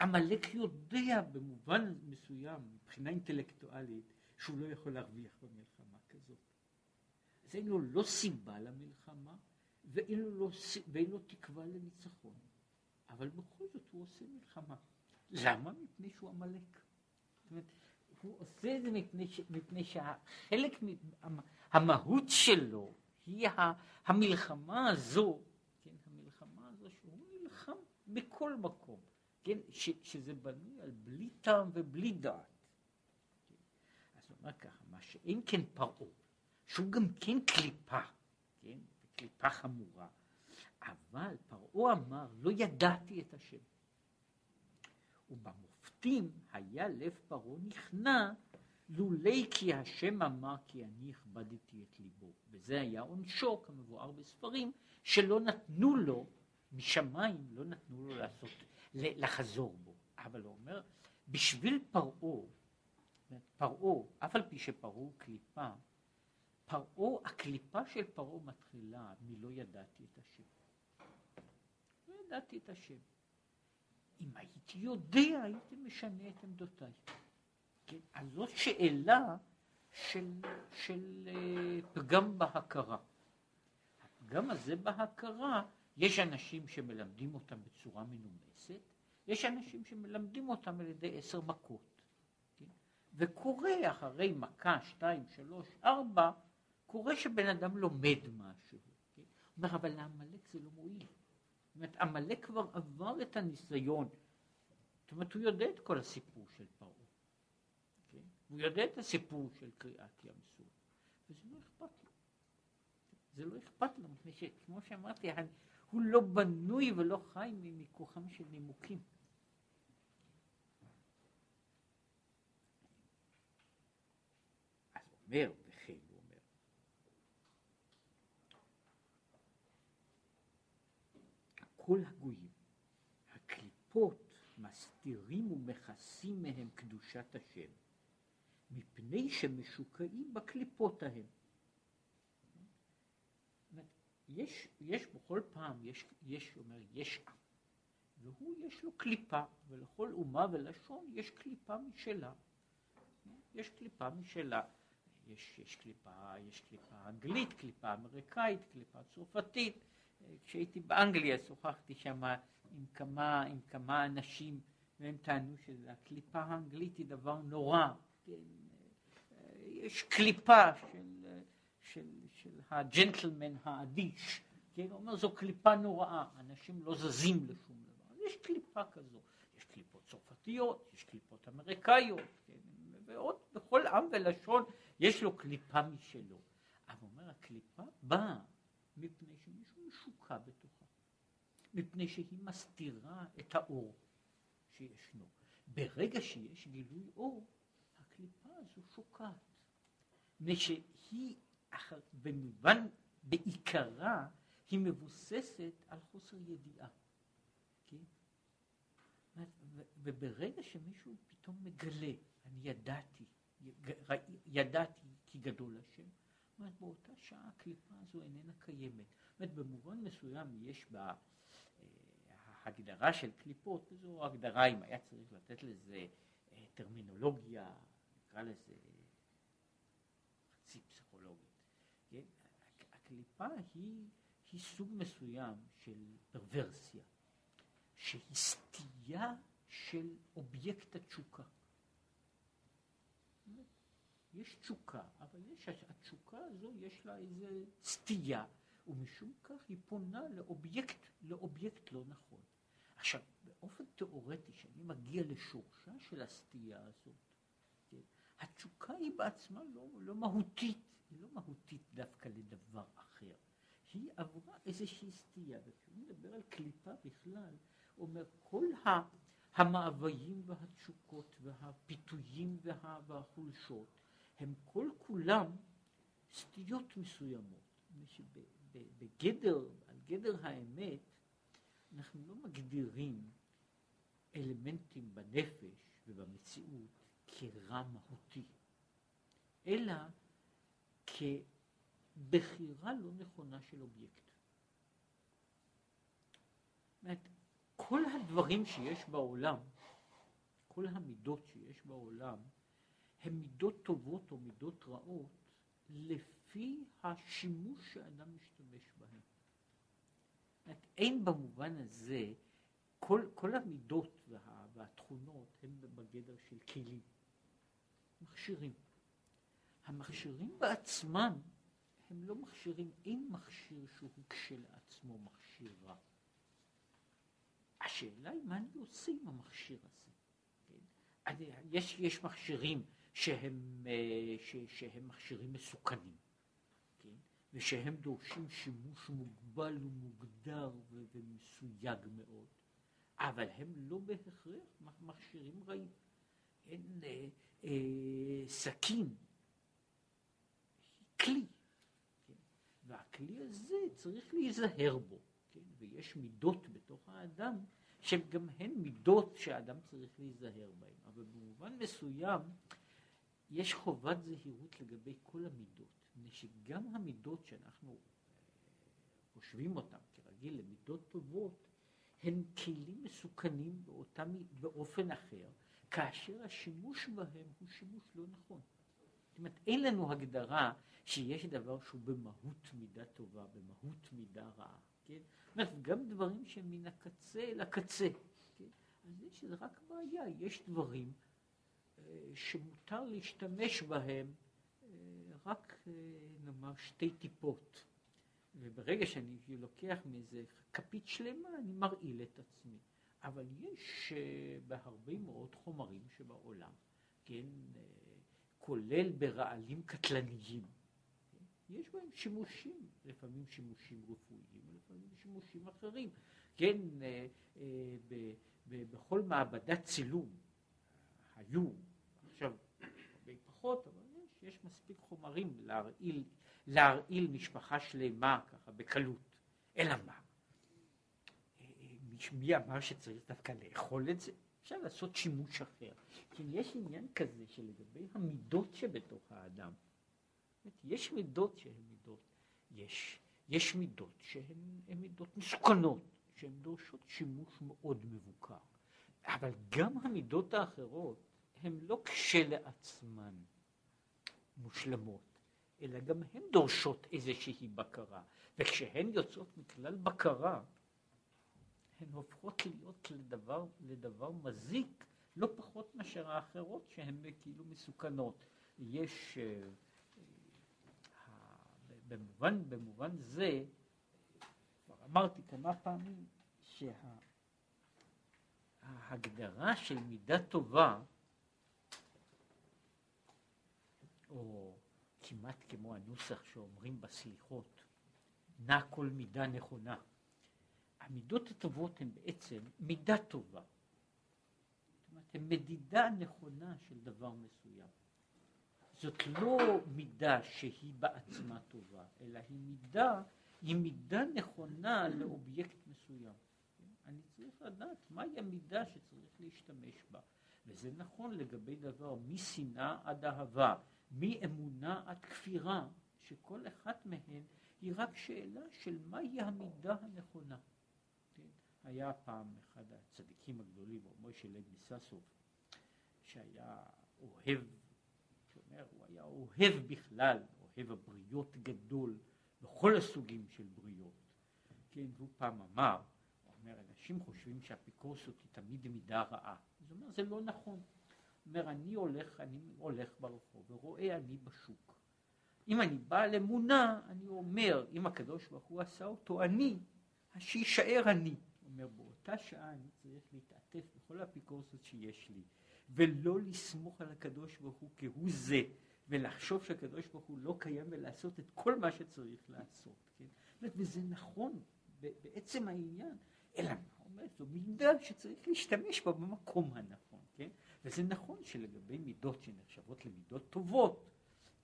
עמלק יודע במובן מסוים, מבחינה אינטלקטואלית, שהוא לא יכול להרוויח במלחמה כזאת. אז אין לו לא סיבה למלחמה, ואין לו, לא, ואין לו תקווה לניצחון. אבל בכל זאת הוא עושה מלחמה. למה? מפני שהוא עמלק. הוא עושה את זה מפני, ש, מפני שהחלק, המהות שלו היא המלחמה הזו, כן, המלחמה הזו שהוא נלחם בכל מקום, כן, ש, שזה בנוי על בלי טעם ובלי דעת. כן. אז הוא אומר ככה, מה שאין כן פרעה, שהוא גם כן קליפה, כן, קליפה חמורה, אבל פרעה אמר, לא ידעתי את השם. ובמופתים היה לב פרעה נכנע לולי כי השם אמר כי אני הכבדתי את ליבו. וזה היה עונשו, כמבואר בספרים, שלא נתנו לו משמיים, לא נתנו לו לעשות, לחזור בו. אבל הוא אומר, בשביל פרעה, פרעה, אף על פי שפרעה הוא קליפה, פרעה, הקליפה של פרעה מתחילה מלא ידעתי את השם. לא ידעתי את השם. אם הייתי יודע, הייתי משנה את עמדותיי. כן? אז זאת שאלה של, של uh, פגם בהכרה. הפגם הזה בהכרה, יש אנשים שמלמדים אותם בצורה מנומסת, יש אנשים שמלמדים אותם על ידי עשר מכות. כן? וקורה אחרי מכה, שתיים, שלוש, ארבע, קורה שבן אדם לומד משהו. כן? אומר, אבל לעמלק זה לא מועיל. זאת אומרת, עמלק כבר עבר את הניסיון. זאת אומרת, הוא יודע את כל הסיפור של פרעה. כן? הוא יודע את הסיפור של קריעת ים סוף. וזה לא אכפת לו. זה לא אכפת לו, מפני שכמו שאמרתי, הוא לא בנוי ולא חי מכוחם של נימוקים. אז הוא אומר, כל הגויים. הקליפות מסתירים ומכסים מהם קדושת השם, מפני שמשוקעים בקליפות ההם. יש, יש בכל פעם, יש, יש, אומר, יש עם, והוא יש לו קליפה, ולכל אומה ולשון יש קליפה משלה. יש קליפה משלה. יש, יש קליפה, יש קליפה אנגלית, קליפה אמריקאית, קליפה צרפתית. כשהייתי באנגליה שוחחתי שם עם כמה, עם כמה אנשים והם טענו שהקליפה האנגלית היא דבר נורא. כן, יש קליפה של, של, של הג'נטלמן האדיש, כן, אומר זו קליפה נוראה, אנשים לא זזים לשום דבר. יש קליפה כזו, יש קליפות צרפתיות, יש קליפות אמריקאיות, כן, ועוד בכל עם ולשון יש לו קליפה משלו. אבל אומר הקליפה באה מפני שמישהו משוקע בתוכה, מפני שהיא מסתירה את האור שישנו. ברגע שיש גילוי אור, הקליפה הזו שוקעת. מפני שהיא, במובן, בעיקרה, היא מבוססת על חוסר ידיעה. כן? וברגע שמישהו פתאום מגלה, אני ידעתי, ידעתי כי גדול השם, אומרת, באותה שעה הקליפה הזו איננה קיימת. זאת אומרת, במובן מסוים יש בה אה, הגדרה של קליפות, וזו הגדרה, אם היה צריך לתת לזה אה, טרמינולוגיה, נקרא לזה חצי פסיכולוגית. כן? הקליפה היא, היא סוג מסוים של פרוורסיה, שהיא סטייה של אובייקט התשוקה. יש תשוקה, אבל יש, התשוקה הזו יש לה איזה סטייה, ומשום כך היא פונה לאובייקט, לאובייקט לא נכון. עכשיו, באופן תיאורטי, כשאני מגיע לשורשה של הסטייה הזאת, התשוקה היא בעצמה לא, לא מהותית, היא לא מהותית דווקא לדבר אחר. היא עברה איזושהי סטייה, וכשהוא מדבר על קליפה בכלל, הוא אומר, כל המאוויים והתשוקות והפיתויים וה, והחולשות, הם כל כולם סטיות מסוימות. בגדר, על גדר האמת, אנחנו לא מגדירים אלמנטים בנפש ובמציאות כרע מהותי, אלא כבחירה לא נכונה של אובייקט. אומרת, כל הדברים שיש בעולם, כל המידות שיש בעולם, הן מידות טובות או מידות רעות לפי השימוש שאדם משתמש בהן. אומרת, אין במובן הזה, כל, כל המידות וה, והתכונות הן בגדר של כלים, מכשירים. המכשירים בעצמם הם לא מכשירים, אין מכשיר שהוא כשלעצמו מכשיר רע. השאלה היא מה אני עושה עם המכשיר הזה. כן? יש, יש מכשירים שהם, אה, ש, שהם מכשירים מסוכנים, כן? ושהם דורשים שימוש מוגבל ומוגדר ומסויג מאוד, אבל הם לא בהכרח מכשירים רעים. אין אה, סכין, כלי, כן? והכלי הזה צריך להיזהר בו. כן? ויש מידות בתוך האדם שהן גם הן מידות שהאדם צריך להיזהר בהן, אבל במובן מסוים יש חובת זהירות לגבי כל המידות, מפני שגם המידות שאנחנו אה, חושבים אותן כרגיל למידות טובות, הן כלים מסוכנים באותה, באופן אחר, כאשר השימוש בהם הוא שימוש לא נכון. זאת אומרת, אין לנו הגדרה שיש דבר שהוא במהות מידה טובה, במהות מידה רעה. כן? אומרת, גם דברים שהם מן הקצה אל הקצה. כן? אז יש רק בעיה, יש דברים אה, שמותר להשתמש בהם אה, רק אה, נאמר שתי טיפות. וברגע שאני לוקח מאיזה כפית שלמה, אני מרעיל את עצמי. אבל יש בהרבה מאוד חומרים שבעולם, כן, כולל ברעלים קטלניים, יש בהם שימושים, לפעמים שימושים רפואיים, לפעמים שימושים אחרים. כן, אה, אה, ב, ב, בכל מעבדת צילום היו, עכשיו הרבה פחות, אבל יש, יש מספיק חומרים להרעיל, להרעיל משפחה שלמה ככה בקלות. אלא מה? מי אמר שצריך דווקא לאכול את זה? אפשר לעשות שימוש אחר. כי יש עניין כזה שלגבי המידות שבתוך האדם, יש מידות שהן מידות, יש, יש מידות שהן מידות מסוכנות, שהן דורשות שימוש מאוד מבוקר. אבל גם המידות האחרות הן לא כשלעצמן מושלמות, אלא גם הן דורשות איזושהי בקרה. וכשהן יוצאות מכלל בקרה, הן הופכות להיות לדבר, לדבר מזיק לא פחות מאשר האחרות שהן כאילו מסוכנות. יש uh, במובן, במובן זה, כבר אמרתי כמה פעמים, שההגדרה של מידה טובה, או כמעט כמו הנוסח שאומרים בסליחות, נע כל מידה נכונה. המידות הטובות הן בעצם מידה טובה. זאת אומרת, הן מדידה נכונה של דבר מסוים. זאת לא מידה שהיא בעצמה טובה, אלא היא מידה, היא מידה נכונה לאובייקט מסוים. אני צריך לדעת מהי המידה שצריך להשתמש בה. וזה נכון לגבי דבר משנאה עד אהבה, מאמונה עד כפירה, שכל אחת מהן היא רק שאלה של מהי המידה הנכונה. היה פעם אחד הצדיקים הגדולים, מוישה לב מססוב, שהיה אוהב אומר, הוא היה אוהב בכלל, אוהב הבריות גדול, בכל הסוגים של בריות. כן, והוא פעם אמר, הוא אומר, אנשים חושבים שהאפיקורסות היא תמיד מידה רעה. אז הוא אומר, זה לא נכון. הוא אומר, אני הולך, אני הולך ברחוב ורואה אני בשוק. אם אני בעל אמונה, אני אומר, אם הקדוש ברוך הוא עשה אותו אני, אז שיישאר אני. אומר, באותה שעה אני צריך להתעטף בכל האפיקורסות שיש לי. ולא לסמוך על הקדוש ברוך הוא כהוא זה, ולחשוב שהקדוש ברוך הוא לא קיים ולעשות את כל מה שצריך לעשות, כן? וזה נכון בעצם העניין, אלא מה אומרת, זו מידה שצריך להשתמש בה במקום הנכון, כן? וזה נכון שלגבי מידות שנחשבות למידות טובות,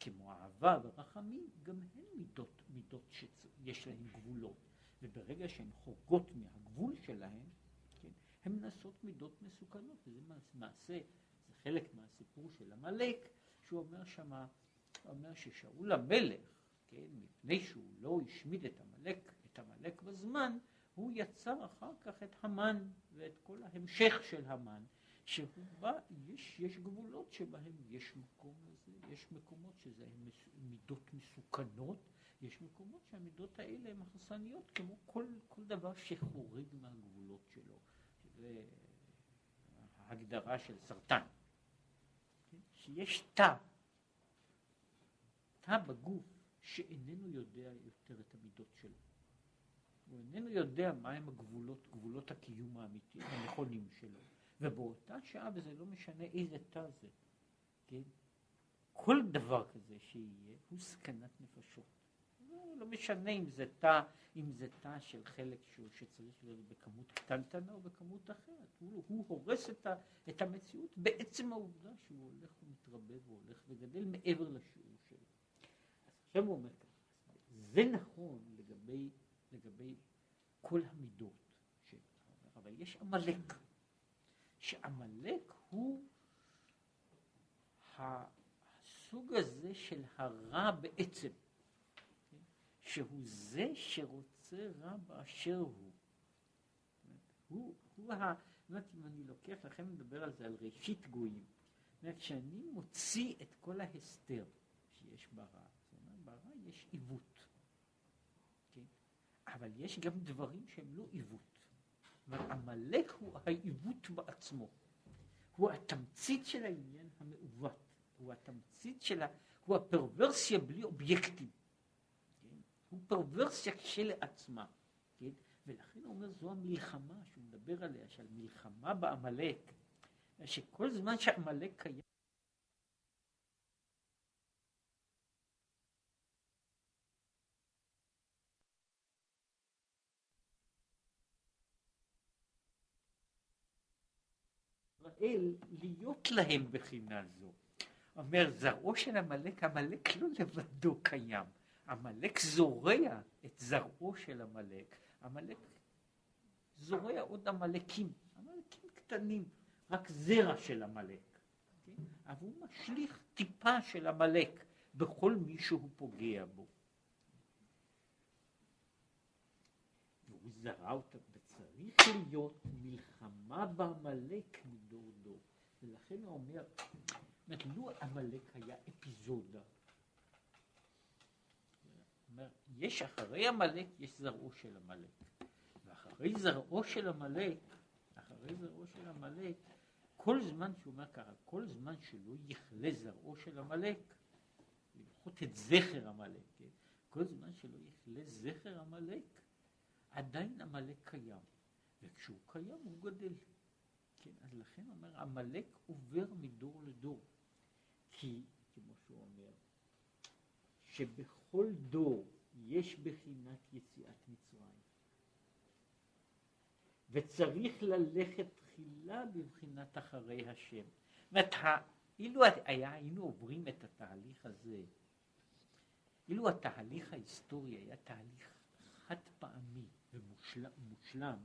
כמו אהבה ורחמים, גם הן מידות, מידות שיש להן גבולות, וברגע שהן חורגות מהגבול שלהן, הן נעשות מידות מסוכנות, וזה מעשה, זה חלק מהסיפור של עמלק, שהוא אומר שמה, הוא אומר ששאול המלך, כן, מפני שהוא לא השמיד את עמלק, את עמלק בזמן, הוא יצר אחר כך את המן ואת כל ההמשך של המן, שהוא בא, יש, יש גבולות שבהם יש מקום לזה, יש מקומות שזה מידות מסוכנות, יש מקומות שהמידות האלה הן הרסניות כמו כל, כל דבר שחורג מהגבולות שלו. זה ההגדרה של סרטן. כן? שיש תא, תא בגוף שאיננו יודע יותר את המידות שלו. הוא איננו יודע מהם הגבולות, גבולות הקיום האמיתי, הנכונים שלו. ובאותה שעה, וזה לא משנה איזה תא זה, כן? כל דבר כזה שיהיה הוא סכנת נפשות. לא, לא משנה אם זה תא, אם זה תא של חלק שהוא, שצריך להיות בכמות קטנטנה או בכמות אחרת. הוא, הוא הורס את, ה, את המציאות בעצם העובדה שהוא הולך ומתרבה והולך וגדל מעבר לשיעור שלו. אז עכשיו הוא אומר ככה, זה נכון לגבי, לגבי כל המידות, ש... אבל יש עמלק. שעמלק הוא הסוג הזה של הרע בעצם? שהוא זה שרוצה רע באשר הוא. הוא, הוא ה... זאת אומרת, אם אני לוקח לכם לדבר על זה, על ראשית גויים, זאת אומרת, כשאני מוציא את כל ההסתר שיש ברע, זאת אומרת, ברע יש עיוות, כן? אבל יש גם דברים שהם לא עיוות. עמלק הוא העיוות בעצמו. הוא התמצית של העניין המעוות. הוא התמצית של ה... הוא הפרוורסיה בלי אובייקטים. הוא פרוורסיה כשלעצמה. כן? ולכן הוא אומר, זו המלחמה שהוא מדבר עליה, שעל מלחמה בעמלק, שכל זמן שעמלק קיים, ישראל להיות להם בחינה זו. אומר, זרעו של עמלק, עמלק לא לבדו קיים. עמלק זורע את זרעו של עמלק. עמלק זורע עוד עמלקים, עמלקים קטנים, רק זרע של עמלק. כן? אבל הוא משליך טיפה של עמלק בכל מי שהוא פוגע בו. והוא זרע אותה, וצריך להיות מלחמה בעמלק ולכן הוא אומר, לו עמלק היה אפיזודה, אומר, יש אחרי עמלק, יש זרעו של עמלק. ואחרי זרעו של עמלק, אחרי זרעו של עמלק, כל זמן שהוא אומר ככה, כל זמן שלא יכלה זרעו של עמלק, לפחות את זכר עמלק, כן? כל זמן שלא יכלה זכר עמלק, עדיין עמלק קיים. וכשהוא קיים הוא גדל. כן, אז לכן אומר, עמלק עובר מדור לדור. כי, כמו שהוא אומר, שבכל דור יש בחינת יציאת מצרים. וצריך ללכת תחילה בבחינת אחרי השם. זאת אומרת, אילו היה, היינו עוברים את התהליך הזה, אילו התהליך ההיסטורי היה תהליך חד פעמי ומושלם,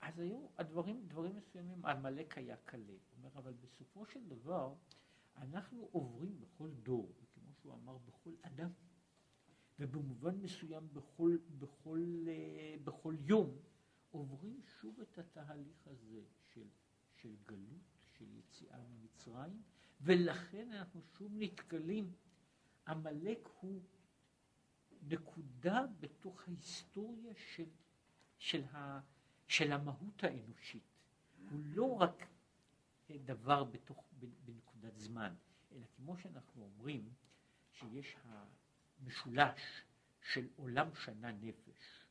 אז היו הדברים, דברים מסוימים, עמלק היה קלה. אומר, אבל בסופו של דבר, אנחנו עוברים בכל דור, שהוא אמר, בכל אדם, ובמובן מסוים בכל, בכל, אה, בכל יום, עוברים שוב את התהליך הזה של, של גלות, של יציאה ממצרים, ולכן אנחנו שוב נתקלים, עמלק הוא נקודה בתוך ההיסטוריה של, של ה... של המהות האנושית. הוא לא רק דבר בתוך, בנקודת זמן, אלא כמו שאנחנו אומרים, שיש המשולש של עולם שנה נפש,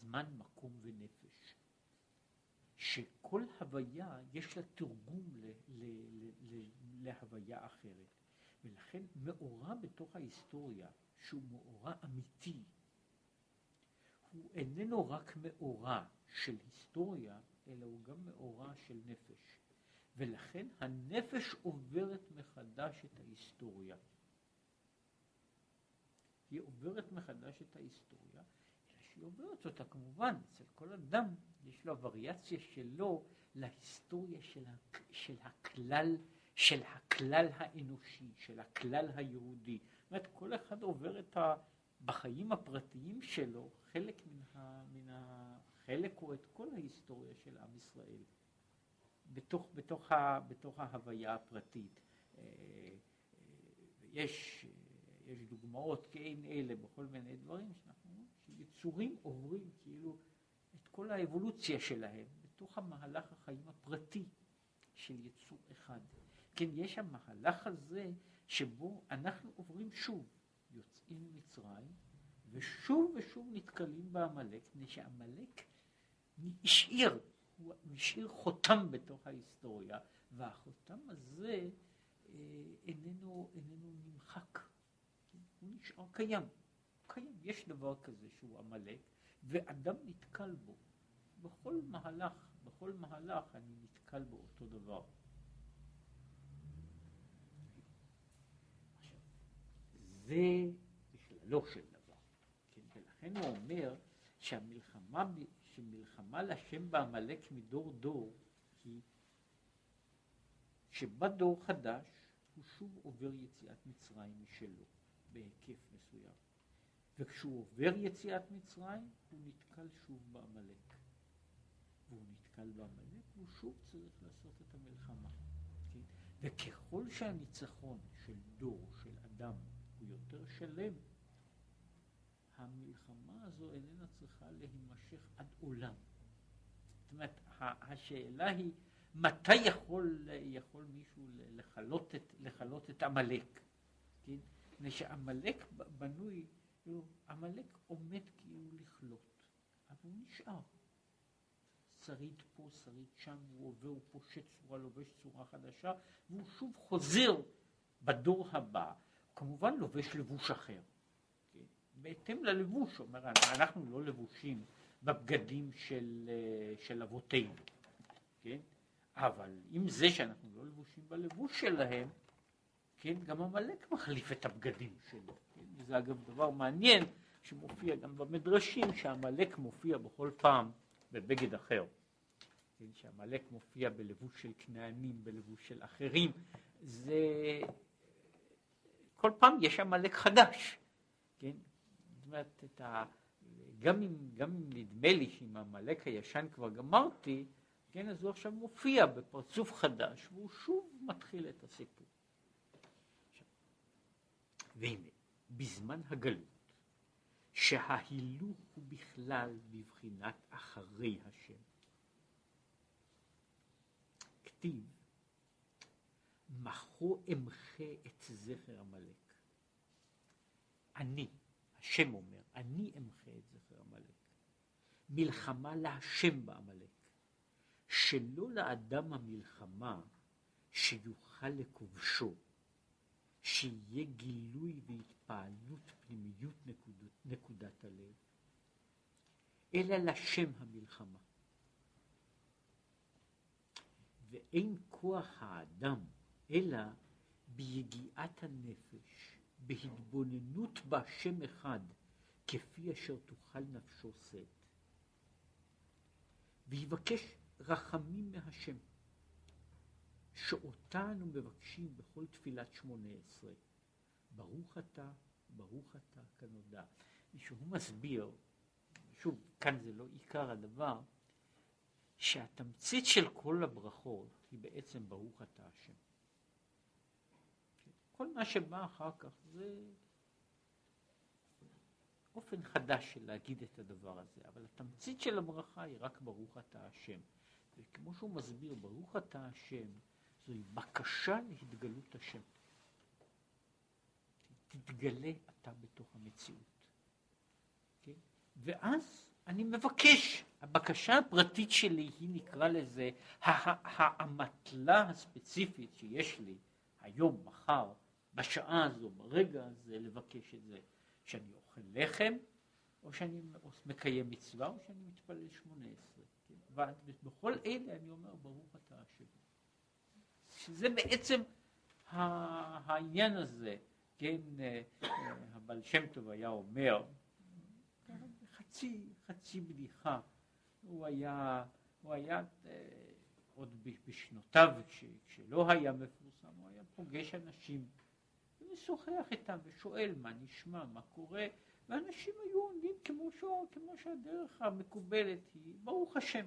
זמן, מקום ונפש, שכל הוויה יש לה תרגום ל, ל, ל, ל, להוויה אחרת. ולכן מאורע בתוך ההיסטוריה, שהוא מאורע אמיתי, הוא איננו רק מאורע של היסטוריה, אלא הוא גם מאורע של נפש. ולכן הנפש עוברת מחדש את ההיסטוריה. היא עוברת מחדש את ההיסטוריה, אלא שהיא עוברת אותה כמובן, אצל כל אדם יש לו וריאציה שלו להיסטוריה של, של הכלל, של הכלל האנושי, של הכלל היהודי. זאת אומרת, כל אחד עובר את ה... בחיים הפרטיים שלו, חלק מן ה... מן ה חלק הוא את כל ההיסטוריה של עם ישראל, בתוך, בתוך, ה, בתוך ההוויה הפרטית. אה, אה, יש, יש דוגמאות כאין אלה בכל מיני דברים שאנחנו שיצורים עוברים כאילו את כל האבולוציה שלהם בתוך המהלך החיים הפרטי של יצור אחד. כן, יש המהלך הזה שבו אנחנו עוברים שוב, יוצאים ממצרים, ושוב ושוב נתקלים בעמלק, מפני שעמלק השאיר, הוא השאיר חותם בתוך ההיסטוריה, והחותם הזה אה, איננו, איננו נמחק, הוא נשאר קיים, קיים, יש דבר כזה שהוא עמלק, ואדם נתקל בו, בכל מהלך, בכל מהלך אני נתקל באותו דבר. זה בכללו של דבר, כן? ולכן הוא אומר שהמלחמה, שמלחמה לשם בעמלק מדור דור היא שבא דור חדש הוא שוב עובר יציאת מצרים משלו בהיקף מסוים וכשהוא עובר יציאת מצרים הוא נתקל שוב בעמלק והוא נתקל בעמלק והוא שוב צריך לעשות את המלחמה כן? וככל שהניצחון של דור, של אדם, הוא יותר שלם, המלחמה הזו איננה צריכה להימשך עד עולם. זאת אומרת, השאלה היא מתי יכול, יכול מישהו לכלות את, לכלות את עמלק, כן? מפני שעמלק בנוי, עמלק עומד כאילו לכלות, אבל הוא נשאר. שריד פה, שריד שם, הוא עובר, הוא פושט צורה, לובש צורה חדשה, והוא שוב חוזר בדור הבא, כמובן לובש לבוש אחר. בהתאם ללבוש, אומר, אנחנו לא לבושים בבגדים של, של אבותינו, כן? אבל עם זה שאנחנו לא לבושים בלבוש שלהם, כן, גם עמלק מחליף את הבגדים שלו. כן? וזה אגב דבר מעניין שמופיע גם במדרשים, שעמלק מופיע בכל פעם בבגד אחר. כן, שעמלק מופיע בלבוש של כנענים, בלבוש של אחרים, זה... כל פעם יש עמלק חדש, כן? אומרת, את ה... גם אם, גם אם נדמה לי שעם עמלק הישן כבר גמרתי, כן, אז הוא עכשיו מופיע בפרצוף חדש, והוא שוב מתחיל את הסיפור. והנה, בזמן הגלות, שההילוך הוא בכלל בבחינת אחרי השם. כתיב, מחו אמחה את זכר עמלק. אני, השם אומר, אני אמחה את זכר עמלק. מלחמה להשם בעמלק. שלא לאדם המלחמה שיוכל לכובשו, שיהיה גילוי והתפעלות פנימיות נקודת, נקודת הלב, אלא לשם המלחמה. ואין כוח האדם אלא ביגיעת הנפש, בהתבוננות בהשם אחד, כפי אשר תוכל נפשו שאת. ויבקש רחמים מהשם, שאותה אנו מבקשים בכל תפילת שמונה עשרה. ברוך אתה, ברוך אתה כנודע. שהוא מסביר, שוב, כאן זה לא עיקר הדבר, שהתמצית של כל הברכות היא בעצם ברוך אתה השם. כל מה שבא אחר כך זה אופן חדש של להגיד את הדבר הזה, אבל התמצית של הברכה היא רק ברוך אתה השם. וכמו שהוא מסביר, ברוך אתה השם, זוהי בקשה להתגלות השם. תתגלה אתה בתוך המציאות. כן? ואז אני מבקש, הבקשה הפרטית שלי היא נקרא לזה האמתלה הספציפית שיש לי היום, מחר, בשעה הזו, ברגע הזה, לבקש את זה, שאני אוכל לחם, או שאני מקיים מצווה, או שאני מתפלל שמונה עשרה. כן? ובכל אלה אני אומר, ברוך אתה השם. שזה בעצם העניין הזה, כן, אה, הבעל שם טוב היה אומר, חצי, חצי בדיחה. הוא היה, הוא היה אה, עוד בשנותיו, כשלא היה מפורסם, הוא היה פוגש אנשים ומשוחח איתם ושואל מה נשמע, מה קורה, ואנשים היו עומדים כמו, כמו שהדרך המקובלת היא, ברוך השם.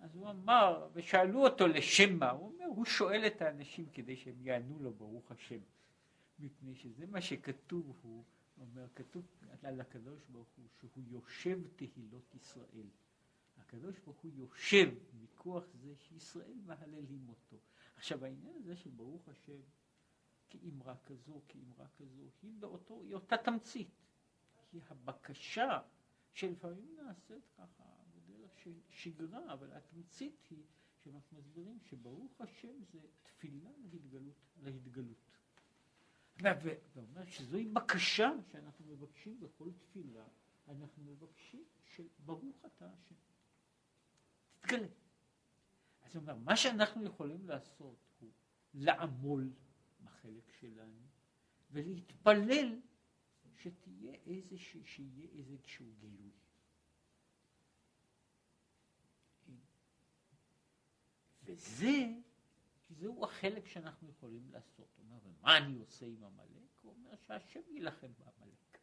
אז הוא אמר, ושאלו אותו לשם מה, הוא אומר, הוא שואל את האנשים כדי שהם יענו לו ברוך השם, מפני שזה מה שכתוב, הוא אומר, כתוב על הקדוש ברוך הוא שהוא יושב תהילות ישראל. הקדוש ברוך הוא יושב מכוח זה שישראל מהללים אותו. עכשיו העניין הזה של ברוך השם כאמרה כזו, כאמרה כזו, היא באותו, היא אותה תמצית. כי הבקשה שלפעמים נעשית ככה בדרך של שגרה, אבל התמצית היא שאנחנו מסבירים שברוך השם זה תפילה להתגלות. להתגלות. ואומר שזוהי בקשה שאנחנו מבקשים בכל תפילה, אנחנו מבקשים שברוך אתה השם. תתגלה. אז הוא אומר, מה שאנחנו יכולים לעשות הוא לעמול בחלק שלנו ולהתפלל שתהיה איזשהו, שיהיה איזשהו גילוי. וזה, זהו החלק שאנחנו יכולים לעשות. הוא אומר, ומה אני עושה עם עמלק? הוא אומר שהשם יילחם בעמלק.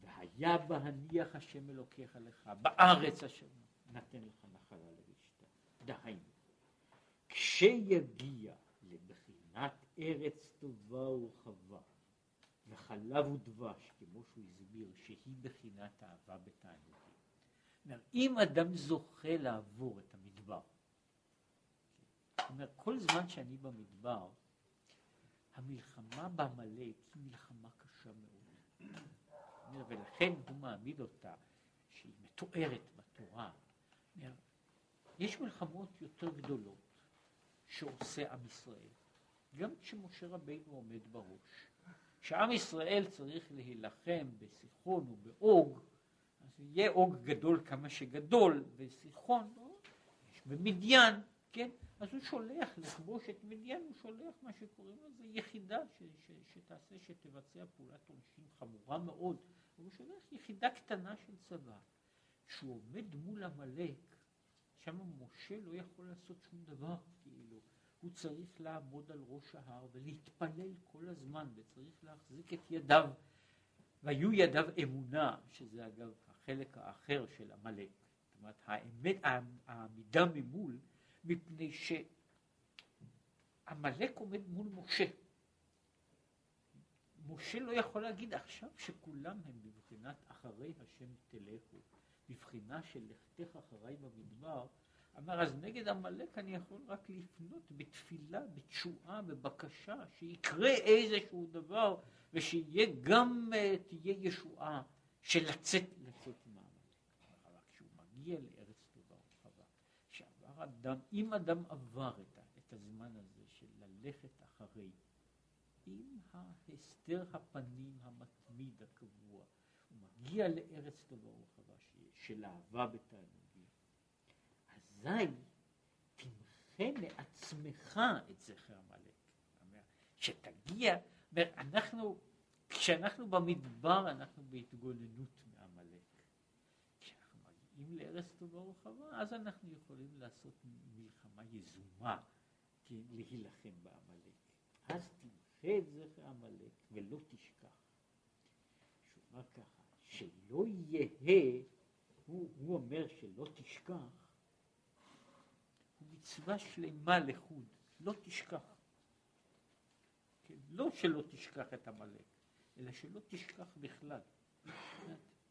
והיה בהניח השם אלוקיך לך, בארץ אשר נתן לך נחלה לרשתה. דהיינו, כשיגיע לבחינת ארץ טובה ורחבה, וחלב ודבש, כמו שהוא הסביר, שהיא בחינת אהבה בתענוגים. אם אדם זוכה לעבור את המדבר, זאת אומרת, כל זמן שאני במדבר, המלחמה בעמלק היא מלחמה קשה מאוד. ולכן הוא מעמיד אותה, שהיא מתוארת בתורה. יש מלחמות יותר גדולות שעושה עם ישראל. גם כשמשה רבינו עומד בראש. כשעם ישראל צריך להילחם בסיחון ובאוג, אז יהיה אוג גדול כמה שגדול, וסיחון, יש במדיין, כן? אז הוא שולח לכבוש את מדיין, הוא שולח מה שקוראים לזה יחידה ש, ש, שתעשה, שתבצע פעולת עונשים חמורה מאוד, הוא שולח יחידה קטנה של צבא. כשהוא עומד מול עמלק, שם משה לא יכול לעשות שום דבר, כאילו, הוא צריך לעמוד על ראש ההר ולהתפלל כל הזמן, וצריך להחזיק את ידיו, והיו ידיו אמונה, שזה אגב החלק האחר של עמלק. זאת אומרת, האמת, העמידה ממול, מפני שעמלק עומד מול משה. משה לא יכול להגיד עכשיו שכולם הם בבחינת אחרי השם תלכו, בבחינה של לכתך אחריי במדבר, אמר אז נגד עמלק אני יכול רק לפנות בתפילה, בתשועה, בבקשה, שיקרה איזשהו דבר ושיהיה גם, uh, תהיה ישועה של לצאת, לצאת עם העמלק. אבל כשהוא מגיע לארץ טובה ורחבה, שעבר אדם, אם אדם עבר את, את הזמן הזה של ללכת אחרי עם ההסתר הפנים המתמיד הקבוע, הוא מגיע לארץ טובה ורחבה של אהבה בתענוגים, אזי תמחה לעצמך את זכר עמלק. שתגיע, אנחנו, כשאנחנו במדבר אנחנו בהתגוננות מעמלק. כשאנחנו מגיעים לארץ טובה ורחבה, אז אנחנו יכולים לעשות מלחמה יזומה, כן, להילחם בעמלק. אז תמחה את זכר עמלק ולא תשכח. שהוא ככה, שלא יהא, הוא, הוא אומר שלא תשכח, הוא מצווה שלמה לחוד, לא תשכח. כן, לא שלא תשכח את עמלק, אלא שלא תשכח בכלל.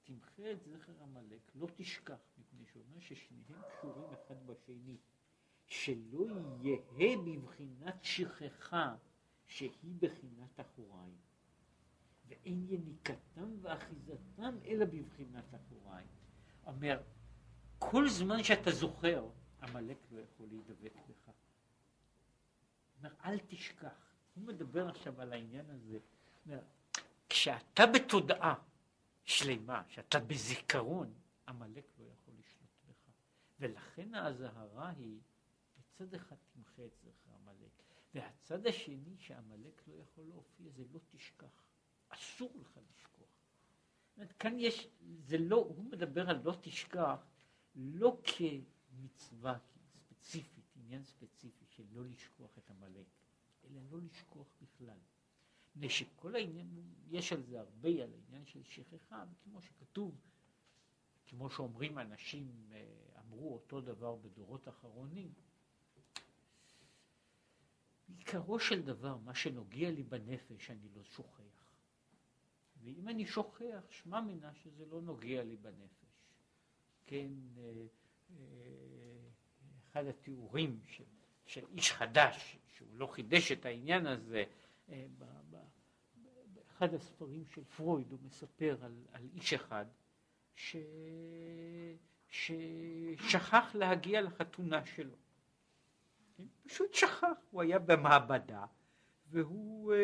תמחה את זכר עמלק, לא תשכח, מפני שאומר ששניהם קשורים אחד בשני. שלא יהא בבחינת שכחה שהיא בחינת אחוריים, ואין יניקתם ואחיזתם אלא בבחינת אחוריים. אומר, כל זמן שאתה זוכר, עמלק לא יכול להידבק בך. אומר, אל תשכח. הוא מדבר עכשיו על העניין הזה. אומר, כשאתה בתודעה שלמה, שאתה בזיכרון, עמלק לא יכול לשלוט בך. ולכן האזהרה היא, בצד אחד תמחה את זכר עמלק, והצד השני שעמלק לא יכול להופיע זה לא תשכח. אסור לך לשכוח. אומרת, כאן יש, זה לא, הוא מדבר על לא תשכח, לא כמצווה ספציפית, עניין ספציפי של לא לשכוח את עמלק, אלא לא לשכוח בכלל. מפני שכל העניין, יש על זה הרבה, על העניין של שכחה, וכמו שכתוב, כמו שאומרים אנשים, אה, אמרו אותו דבר בדורות אחרונים, בעיקרו של דבר, מה שנוגע לי בנפש, אני לא שוכח. ואם אני שוכח, שמע מנה שזה לא נוגע לי בנפש. כן, אה, אחד התיאורים של, של איש חדש, שהוא לא חידש את העניין הזה, באחד הספרים של פרויד הוא מספר על, על איש אחד ש... ששכח להגיע לחתונה שלו. כן? פשוט שכח, הוא היה במעבדה והוא, אה,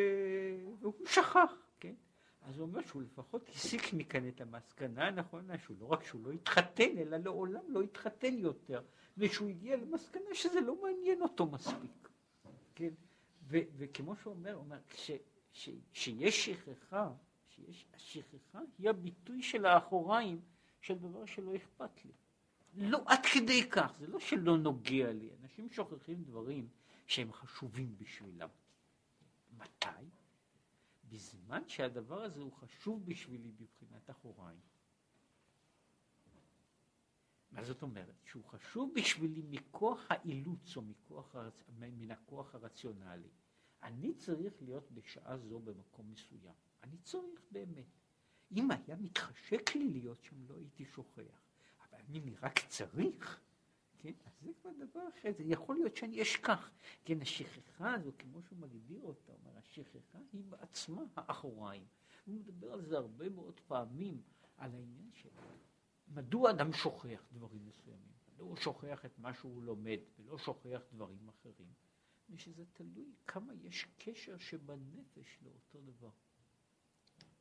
והוא שכח? אז הוא אומר שהוא לפחות הסיק מכאן את המסקנה הנכונה, שהוא לא רק שהוא לא התחתן, אלא לעולם לא התחתן יותר, ושהוא הגיע למסקנה שזה לא מעניין אותו מספיק, כן? ו, וכמו שהוא אומר, הוא אומר, ש, ש, שיש שכחה, שיש, השכחה היא הביטוי של האחוריים של דבר שלא אכפת לי. לא עד כדי כך, זה לא שלא נוגע לי, אנשים שוכחים דברים שהם חשובים בשבילם. מתי? בזמן שהדבר הזה הוא חשוב בשבילי בבחינת אחוריים. מה זאת אומרת? שהוא חשוב בשבילי מכוח האילוץ או מכוח, מן הכוח הרציונלי. אני צריך להיות בשעה זו במקום מסוים. אני צריך באמת. אם היה מתחשק לי להיות שם, לא הייתי שוכח. אבל אני רק צריך, כן? אז זה כבר דבר אחר. זה יכול להיות שאני אשכח. כן, השכחה הזו, כמו שהוא מגדיר אותה, אומר, השכחה היא בעצמה האחוריים. הוא מדבר על זה הרבה מאוד פעמים, על העניין של מדוע אדם שוכח דברים מסוימים. מדוע הוא שוכח את מה שהוא לומד, ולא שוכח דברים אחרים. ושזה תלוי כמה יש קשר שבנפש לאותו דבר.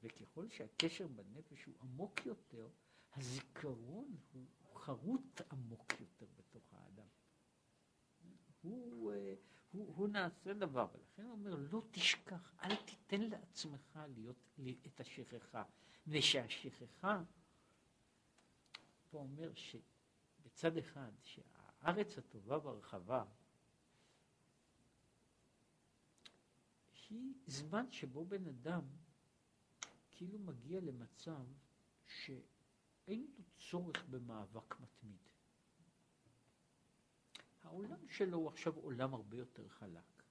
וככל שהקשר בנפש הוא עמוק יותר, הזיכרון הוא חרוט עמוק יותר בתוך האדם. הוא, אה, הוא, הוא נעשה דבר, ולכן הוא אומר, לא תשכח, אל תיתן לעצמך להיות את השכחה. מפני שהשכחה, פה אומר שבצד אחד, שהארץ הטובה והרחבה, היא זמן שבו בן אדם כאילו מגיע למצב שאין לו צורך במאבק מתמיד. העולם שלו הוא עכשיו עולם הרבה יותר חלק,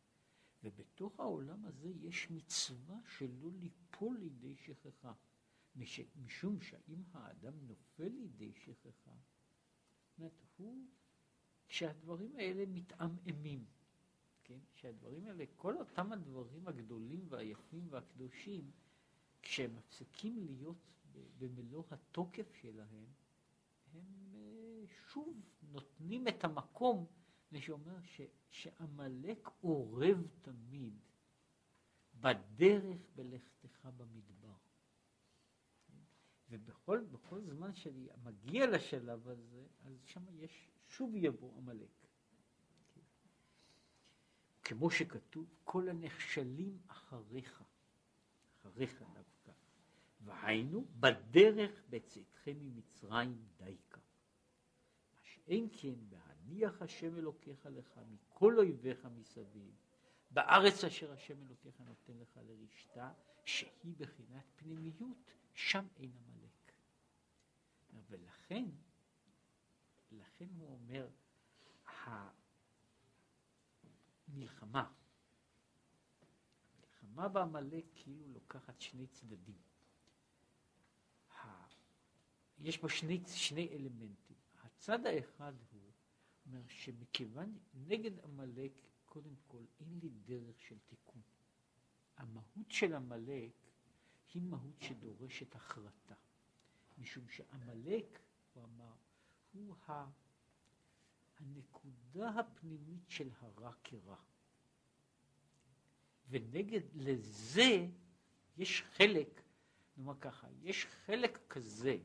ובתוך העולם הזה יש מצווה שלא ליפול לידי שכחה. מש, משום שאם האדם נופל לידי שכחה, זאת הוא, כשהדברים האלה מתעמעמים, כן? שהדברים האלה, כל אותם הדברים הגדולים והיפים והקדושים, כשהם מפסיקים להיות במלוא התוקף שלהם, הם אה, שוב נותנים את המקום, שאומר שעמלק אורב תמיד בדרך בלכתך במדבר. ובכל זמן שאני מגיע לשלב הזה, אז שם יש, שוב יבוא עמלק. כמו שכתוב, כל הנחשלים אחריך, אחריך דווקא. והיינו, בדרך בצאתכם ממצרים דייקה. מה שאין כן, בהניח השם אלוקיך לך מכל אויביך מסביב, בארץ אשר השם אלוקיך נותן לך לרשתה, שהיא בחינת פנימיות, שם אין עמלק. ולכן, לכן הוא אומר, מלחמה. מלחמה בעמלק כאילו לוקחת שני צדדים. יש בה שני, שני אלמנטים. הצד האחד הוא, אומר שמכיוון נגד עמלק, קודם כל אין לי דרך של תיקון. המהות של עמלק היא מהות שדורשת החרטה. משום שעמלק, הוא אמר, הוא ה... הנקודה הפנימית של הרע כרע. ונגד לזה יש חלק, נאמר ככה, יש חלק כזה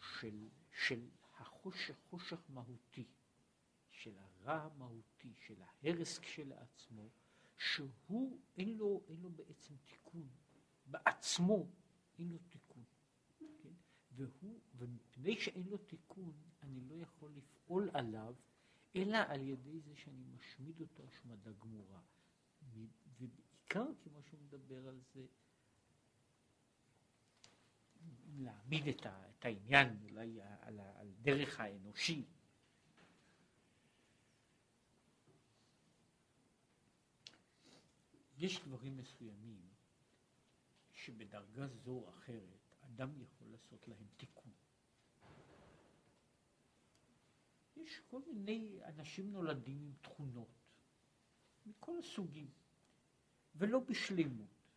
של, של החושך, חושך מהותי, של הרע המהותי, של ההרס כשלעצמו, שהוא, אין לו, אין לו בעצם תיקון, בעצמו אין לו תיקון. כן? והוא, ומפני שאין לו תיקון, אני לא יכול לפעול עליו, אלא על ידי זה שאני משמיד אותו השמדה גמורה. ובעיקר, כמו שהוא מדבר על זה, להעמיד את, ה, את העניין אולי על, על דרך האנושי. יש דברים מסוימים שבדרגה זו או אחרת אדם יכול לעשות להם תיקון. יש כל מיני אנשים נולדים עם תכונות מכל הסוגים ולא בשלמות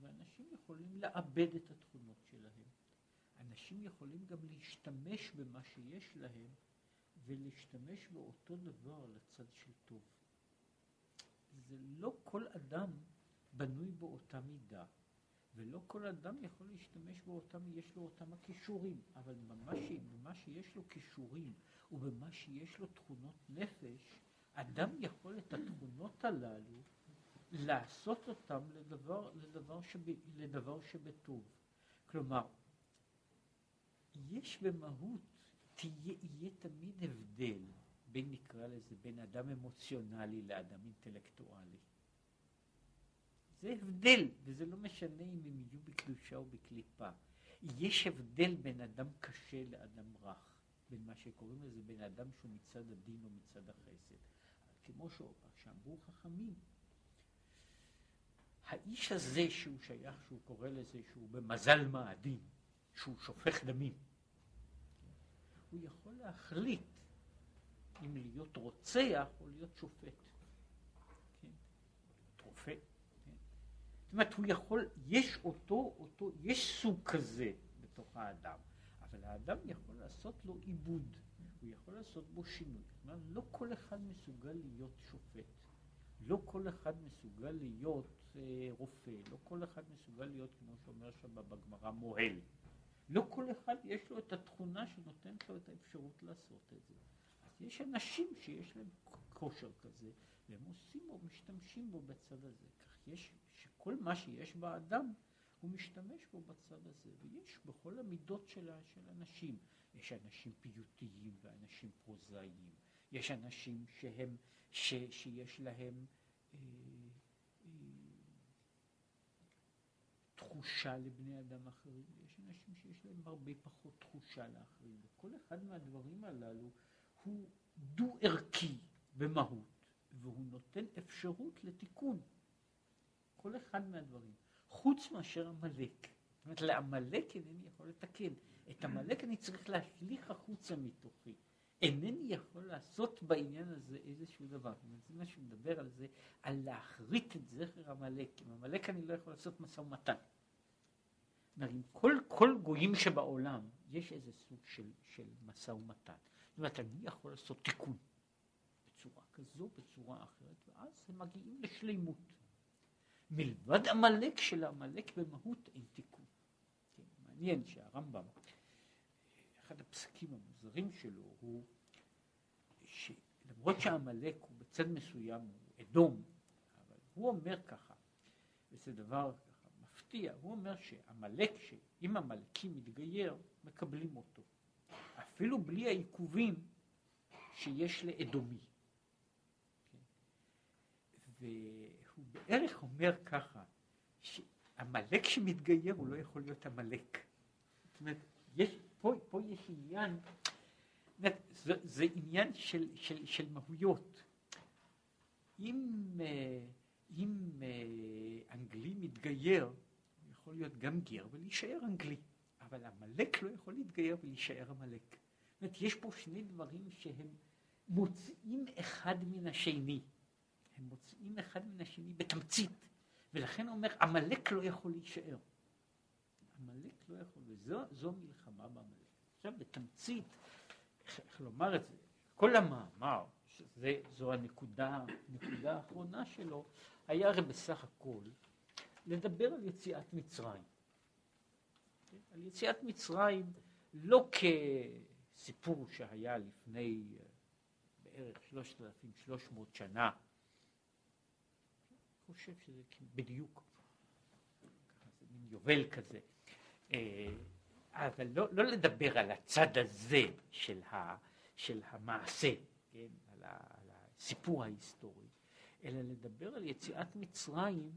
ואנשים יכולים לאבד את התכונות. אנשים יכולים גם להשתמש במה שיש להם ולהשתמש באותו דבר לצד של טוב. זה לא כל אדם בנוי באותה מידה, ולא כל אדם יכול להשתמש באותם, יש לו אותם הכישורים, אבל במה, ש, במה שיש לו כישורים ובמה שיש לו תכונות נפש, אדם יכול את התכונות הללו לעשות אותם לדבר, לדבר, שב, לדבר שבטוב. כלומר, יש במהות, תהיה, יהיה תמיד הבדל בין נקרא לזה, בין אדם אמוציונלי לאדם אינטלקטואלי. זה הבדל, וזה לא משנה אם הם יהיו בקדושה או בקליפה. יש הבדל בין אדם קשה לאדם רך, בין מה שקוראים לזה בין אדם שהוא מצד הדין או מצד החסד. כמו שאמרו חכמים, האיש הזה שהוא שייך, שהוא קורא לזה שהוא במזל מאדים, שהוא שופך דמים, הוא יכול להחליט אם להיות רוצח או להיות שופט. כן? רופא. כן? זאת אומרת, הוא יכול, יש אותו, אותו, יש סוג כזה בתוך האדם, אבל האדם יכול לעשות לו עיבוד, הוא יכול לעשות בו שינוי. זאת אומרת, לא כל אחד מסוגל להיות שופט, לא כל אחד מסוגל להיות אה, רופא, לא כל אחד מסוגל להיות, כמו שאומר שם בגמרא, מוהל. לא כל אחד יש לו את התכונה שנותנת לו את האפשרות לעשות את זה. יש אנשים שיש להם כושר כזה, והם עושים או משתמשים בו בצד הזה. כך יש, שכל מה שיש באדם, הוא משתמש בו בצד הזה. ויש בכל המידות של, של אנשים. יש אנשים פיוטיים ואנשים פרוזאיים. יש אנשים שהם, ש, שיש להם אה, תחושה לבני אדם אחרים. יש אנשים שיש להם הרבה פחות תחושה לאחרים. וכל אחד מהדברים הללו הוא דו-ערכי במהות, והוא נותן אפשרות לתיקון. כל אחד מהדברים. חוץ מאשר עמלק. זאת אומרת, לעמלק אינני יכול לתקן. את עמלק אני צריך להשליך החוצה מתוכי. אינני יכול לעשות בעניין הזה איזשהו דבר. זאת זה מה שהוא מדבר על זה, על להחריט את זכר עמלק. עם עמלק אני לא יכול לעשות משא ומתן. זאת אומרת, עם כל, כל גויים שבעולם יש איזה סוג של, של משא ומתן. אומרת, אני יכול לעשות תיקון בצורה כזו, בצורה אחרת, ואז הם מגיעים לשלימות. מלבד עמלק של עמלק במהות אין תיקון. כן, מעניין שהרמב"ם, אחד הפסקים המוזרים שלו הוא שלמרות שעמלק הוא בצד מסוים, הוא אדום, אבל הוא אומר ככה, וזה דבר ככה מפתיע, הוא אומר שעמלק, שאם עמלקי מתגייר, מקבלים אותו. אפילו בלי העיכובים שיש לאדומי. והוא בערך אומר ככה, שעמלק שמתגייר הוא לא יכול להיות עמלק. זאת אומרת, יש, פה, פה יש עניין, זה, זה עניין של, של, של מהויות. אם, אה, אם אה, אנגלי מתגייר, הוא יכול להיות גם גר ולהישאר אנגלי. אבל עמלק לא יכול להתגייר ולהישאר עמלק. זאת אומרת, יש פה שני דברים שהם מוצאים אחד מן השני. הם מוצאים אחד מן השני בתמצית. ולכן הוא אומר, עמלק לא יכול להישאר. עמלק לא יכול, וזו מלחמה בעמלק. עכשיו, בתמצית, איך לומר את זה, כל המאמר, שזו הנקודה, הנקודה האחרונה שלו, היה הרי בסך הכל לדבר על יציאת מצרים. על יציאת מצרים לא כסיפור שהיה לפני אה, בערך 3,300 שנה. אני חושב שזה בדיוק, זה מין יובל כזה. אה, אבל לא, לא לדבר על הצד הזה של, ה, של המעשה, כן, על, ה, על הסיפור ההיסטורי, אלא לדבר על יציאת מצרים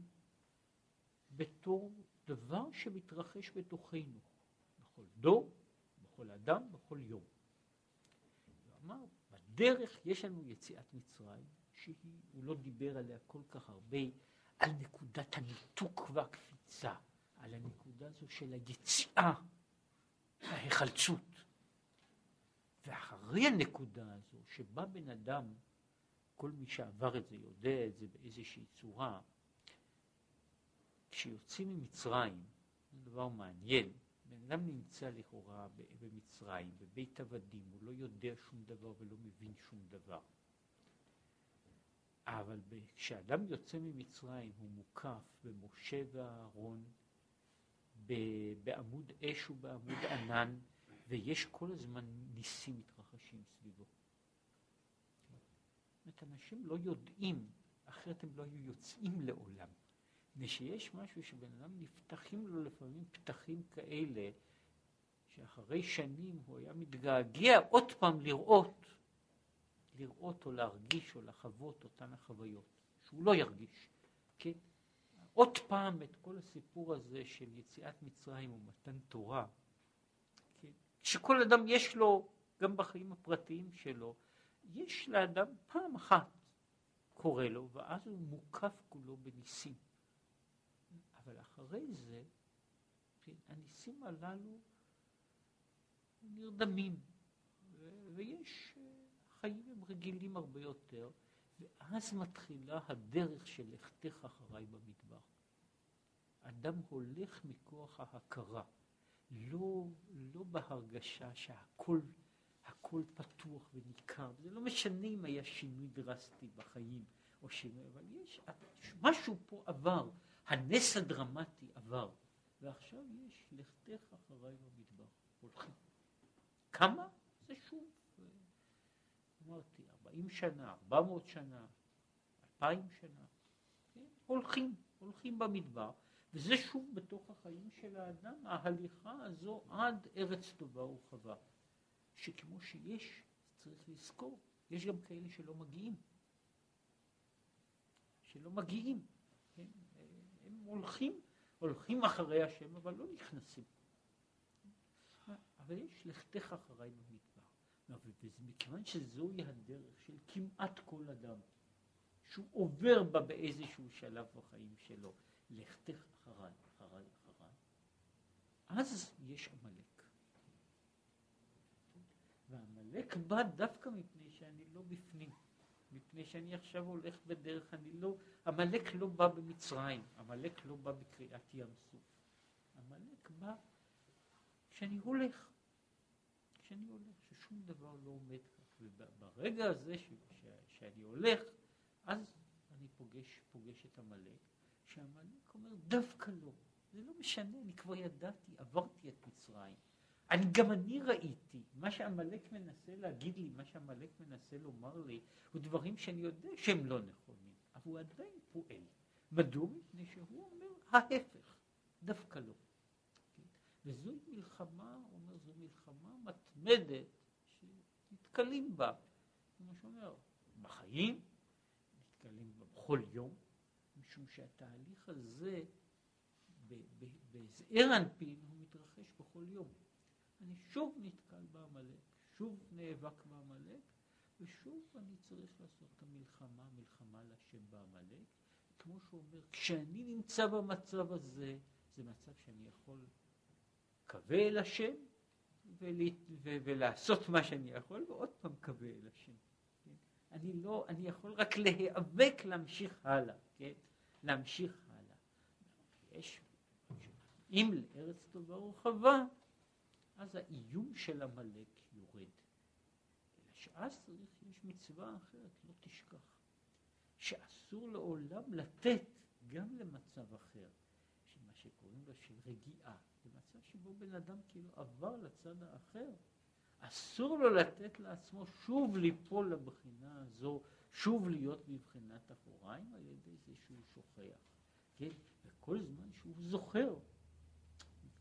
בתור דבר שמתרחש בתוכנו, בכל דור, בכל אדם, בכל יום. הוא אמר, בדרך יש לנו יציאת מצרים, שהיא, הוא לא דיבר עליה כל כך הרבה, על נקודת הניתוק והקפיצה, על הנקודה הזו של היציאה, ההיחלצות. ואחרי הנקודה הזו, שבה בן אדם, כל מי שעבר את זה יודע את זה באיזושהי צורה, כשיוצאים ממצרים, זה דבר מעניין, בן אדם נמצא לכאורה במצרים, בבית עבדים, הוא לא יודע שום דבר ולא מבין שום דבר. אבל כשאדם יוצא ממצרים הוא מוקף במשה ואהרון, בעמוד אש ובעמוד ענן, ויש כל הזמן ניסים מתרחשים סביבו. זאת אנשים לא יודעים, אחרת הם לא היו יוצאים לעולם. מפני שיש משהו שבן אדם נפתחים לו לפעמים פתחים כאלה, שאחרי שנים הוא היה מתגעגע עוד פעם לראות, לראות או להרגיש או לחוות אותן החוויות, שהוא לא ירגיש, כן? עוד פעם את כל הסיפור הזה של יציאת מצרים ומתן תורה? שכל אדם יש לו, גם בחיים הפרטיים שלו, יש לאדם פעם אחת קורה לו, ואז הוא מוקף כולו בניסים. אבל אחרי זה, כן, הניסים הללו נרדמים, ויש, החיים הם רגילים הרבה יותר, ואז מתחילה הדרך של לכתך אחריי במדבר. אדם הולך מכוח ההכרה, לא, לא בהרגשה שהכל הכל פתוח וניכר, זה לא משנה אם היה שינוי דרסטי בחיים או שינוי, אבל יש, משהו פה עבר, הנס הדרמטי עבר, ועכשיו יש לכתך אחריי במדבר, הולכים. כמה? זה שוב, אמרתי, 40 שנה, 400 שנה, 2,000 שנה, כן? הולכים, הולכים במדבר, וזה שוב בתוך החיים של האדם, ההליכה הזו עד ארץ טובה ורחבה, שכמו שיש, צריך לזכור, יש גם כאלה שלא מגיעים, שלא מגיעים, כן? הם הולכים, הולכים אחרי השם, אבל לא נכנסים. אבל יש לכתך אחריי במדבר. ומכיוון שזוהי הדרך של כמעט כל אדם, שהוא עובר בה באיזשהו שלב בחיים שלו, לכתך אחריי, אחריי, אחריי, אז יש עמלק. ועמלק בא דווקא מפני שאני לא בפנים. מפני שאני עכשיו הולך בדרך, אני לא, עמלק לא בא במצרים, עמלק לא בא בקריאת ים סוף. עמלק בא כשאני הולך, כשאני הולך, ששום דבר לא עומד כך. וברגע הזה ש, ש, שאני הולך, אז אני פוגש, פוגש את עמלק, שעמלק אומר, דווקא לא, זה לא משנה, אני כבר ידעתי, עברתי את מצרים. אני, גם אני ראיתי, מה שעמלק מנסה להגיד לי, מה שעמלק מנסה לומר לי, הוא דברים שאני יודע שהם לא נכונים, אבל הוא עדיין פועל. מדוע? מפני שהוא אומר ההפך, דווקא לא. כן? וזוהי מלחמה, הוא אומר, זו מלחמה מתמדת שנתקלים בה. כמו שאומר, בחיים, נתקלים בה בכל יום, משום שהתהליך הזה, בזעיר אנפין, הוא מתרחש בכל יום. אני שוב נתקל בעמלק, שוב נאבק בעמלק, ושוב אני צריך לעשות את המלחמה, מלחמה להשם בעמלק, כמו שהוא אומר, כשאני נמצא במצב הזה, זה מצב שאני יכול קווה אל השם ולה, ו, ולעשות מה שאני יכול, ועוד פעם קווה אל השם. כן? אני לא, אני יכול רק להיאבק להמשיך הלאה, כן? להמשיך הלאה. יש, אם לארץ טובה ורחבה, אז האיום של עמלק יורד. אלא שאז צריך, יש מצווה אחרת, לא תשכח, שאסור לעולם לתת גם למצב אחר, שמה שקוראים לו של רגיעה, מצב שבו בן אדם כאילו עבר לצד האחר, אסור לו לתת לעצמו שוב ליפול לבחינה הזו, שוב להיות בבחינת אחוריים על ידי זה שהוא שוכח, כן? וכל זמן שהוא זוכר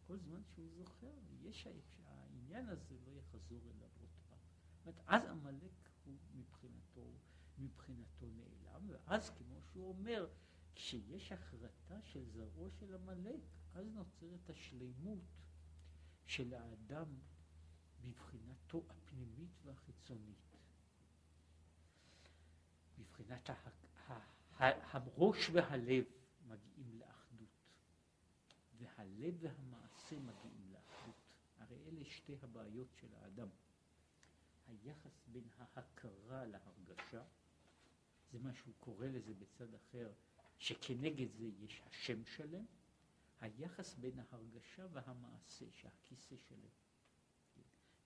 כל זמן שהוא זוכר, יש העניין הזה לא יחזור אליו עוד פעם. זאת אומרת, אז עמלק הוא מבחינתו, מבחינתו נעלם, ואז כמו שהוא אומר, כשיש החרטה של זרעו של עמלק, אז נוצרת השלימות של האדם בבחינתו הפנימית והחיצונית. בבחינת הראש והלב מגיעים לאחדות, והלב והמעשה מגיעים לאחדות. הרי אלה שתי הבעיות של האדם. היחס בין ההכרה להרגשה, זה מה שהוא קורא לזה בצד אחר, שכנגד זה יש השם שלם, היחס בין ההרגשה והמעשה, שהכיסא שלם.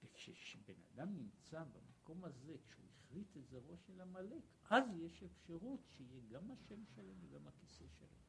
וכשבן אדם נמצא במקום הזה, כשהוא החריט את זרעו של עמלק, אז יש אפשרות שיהיה גם השם שלם וגם הכיסא שלם.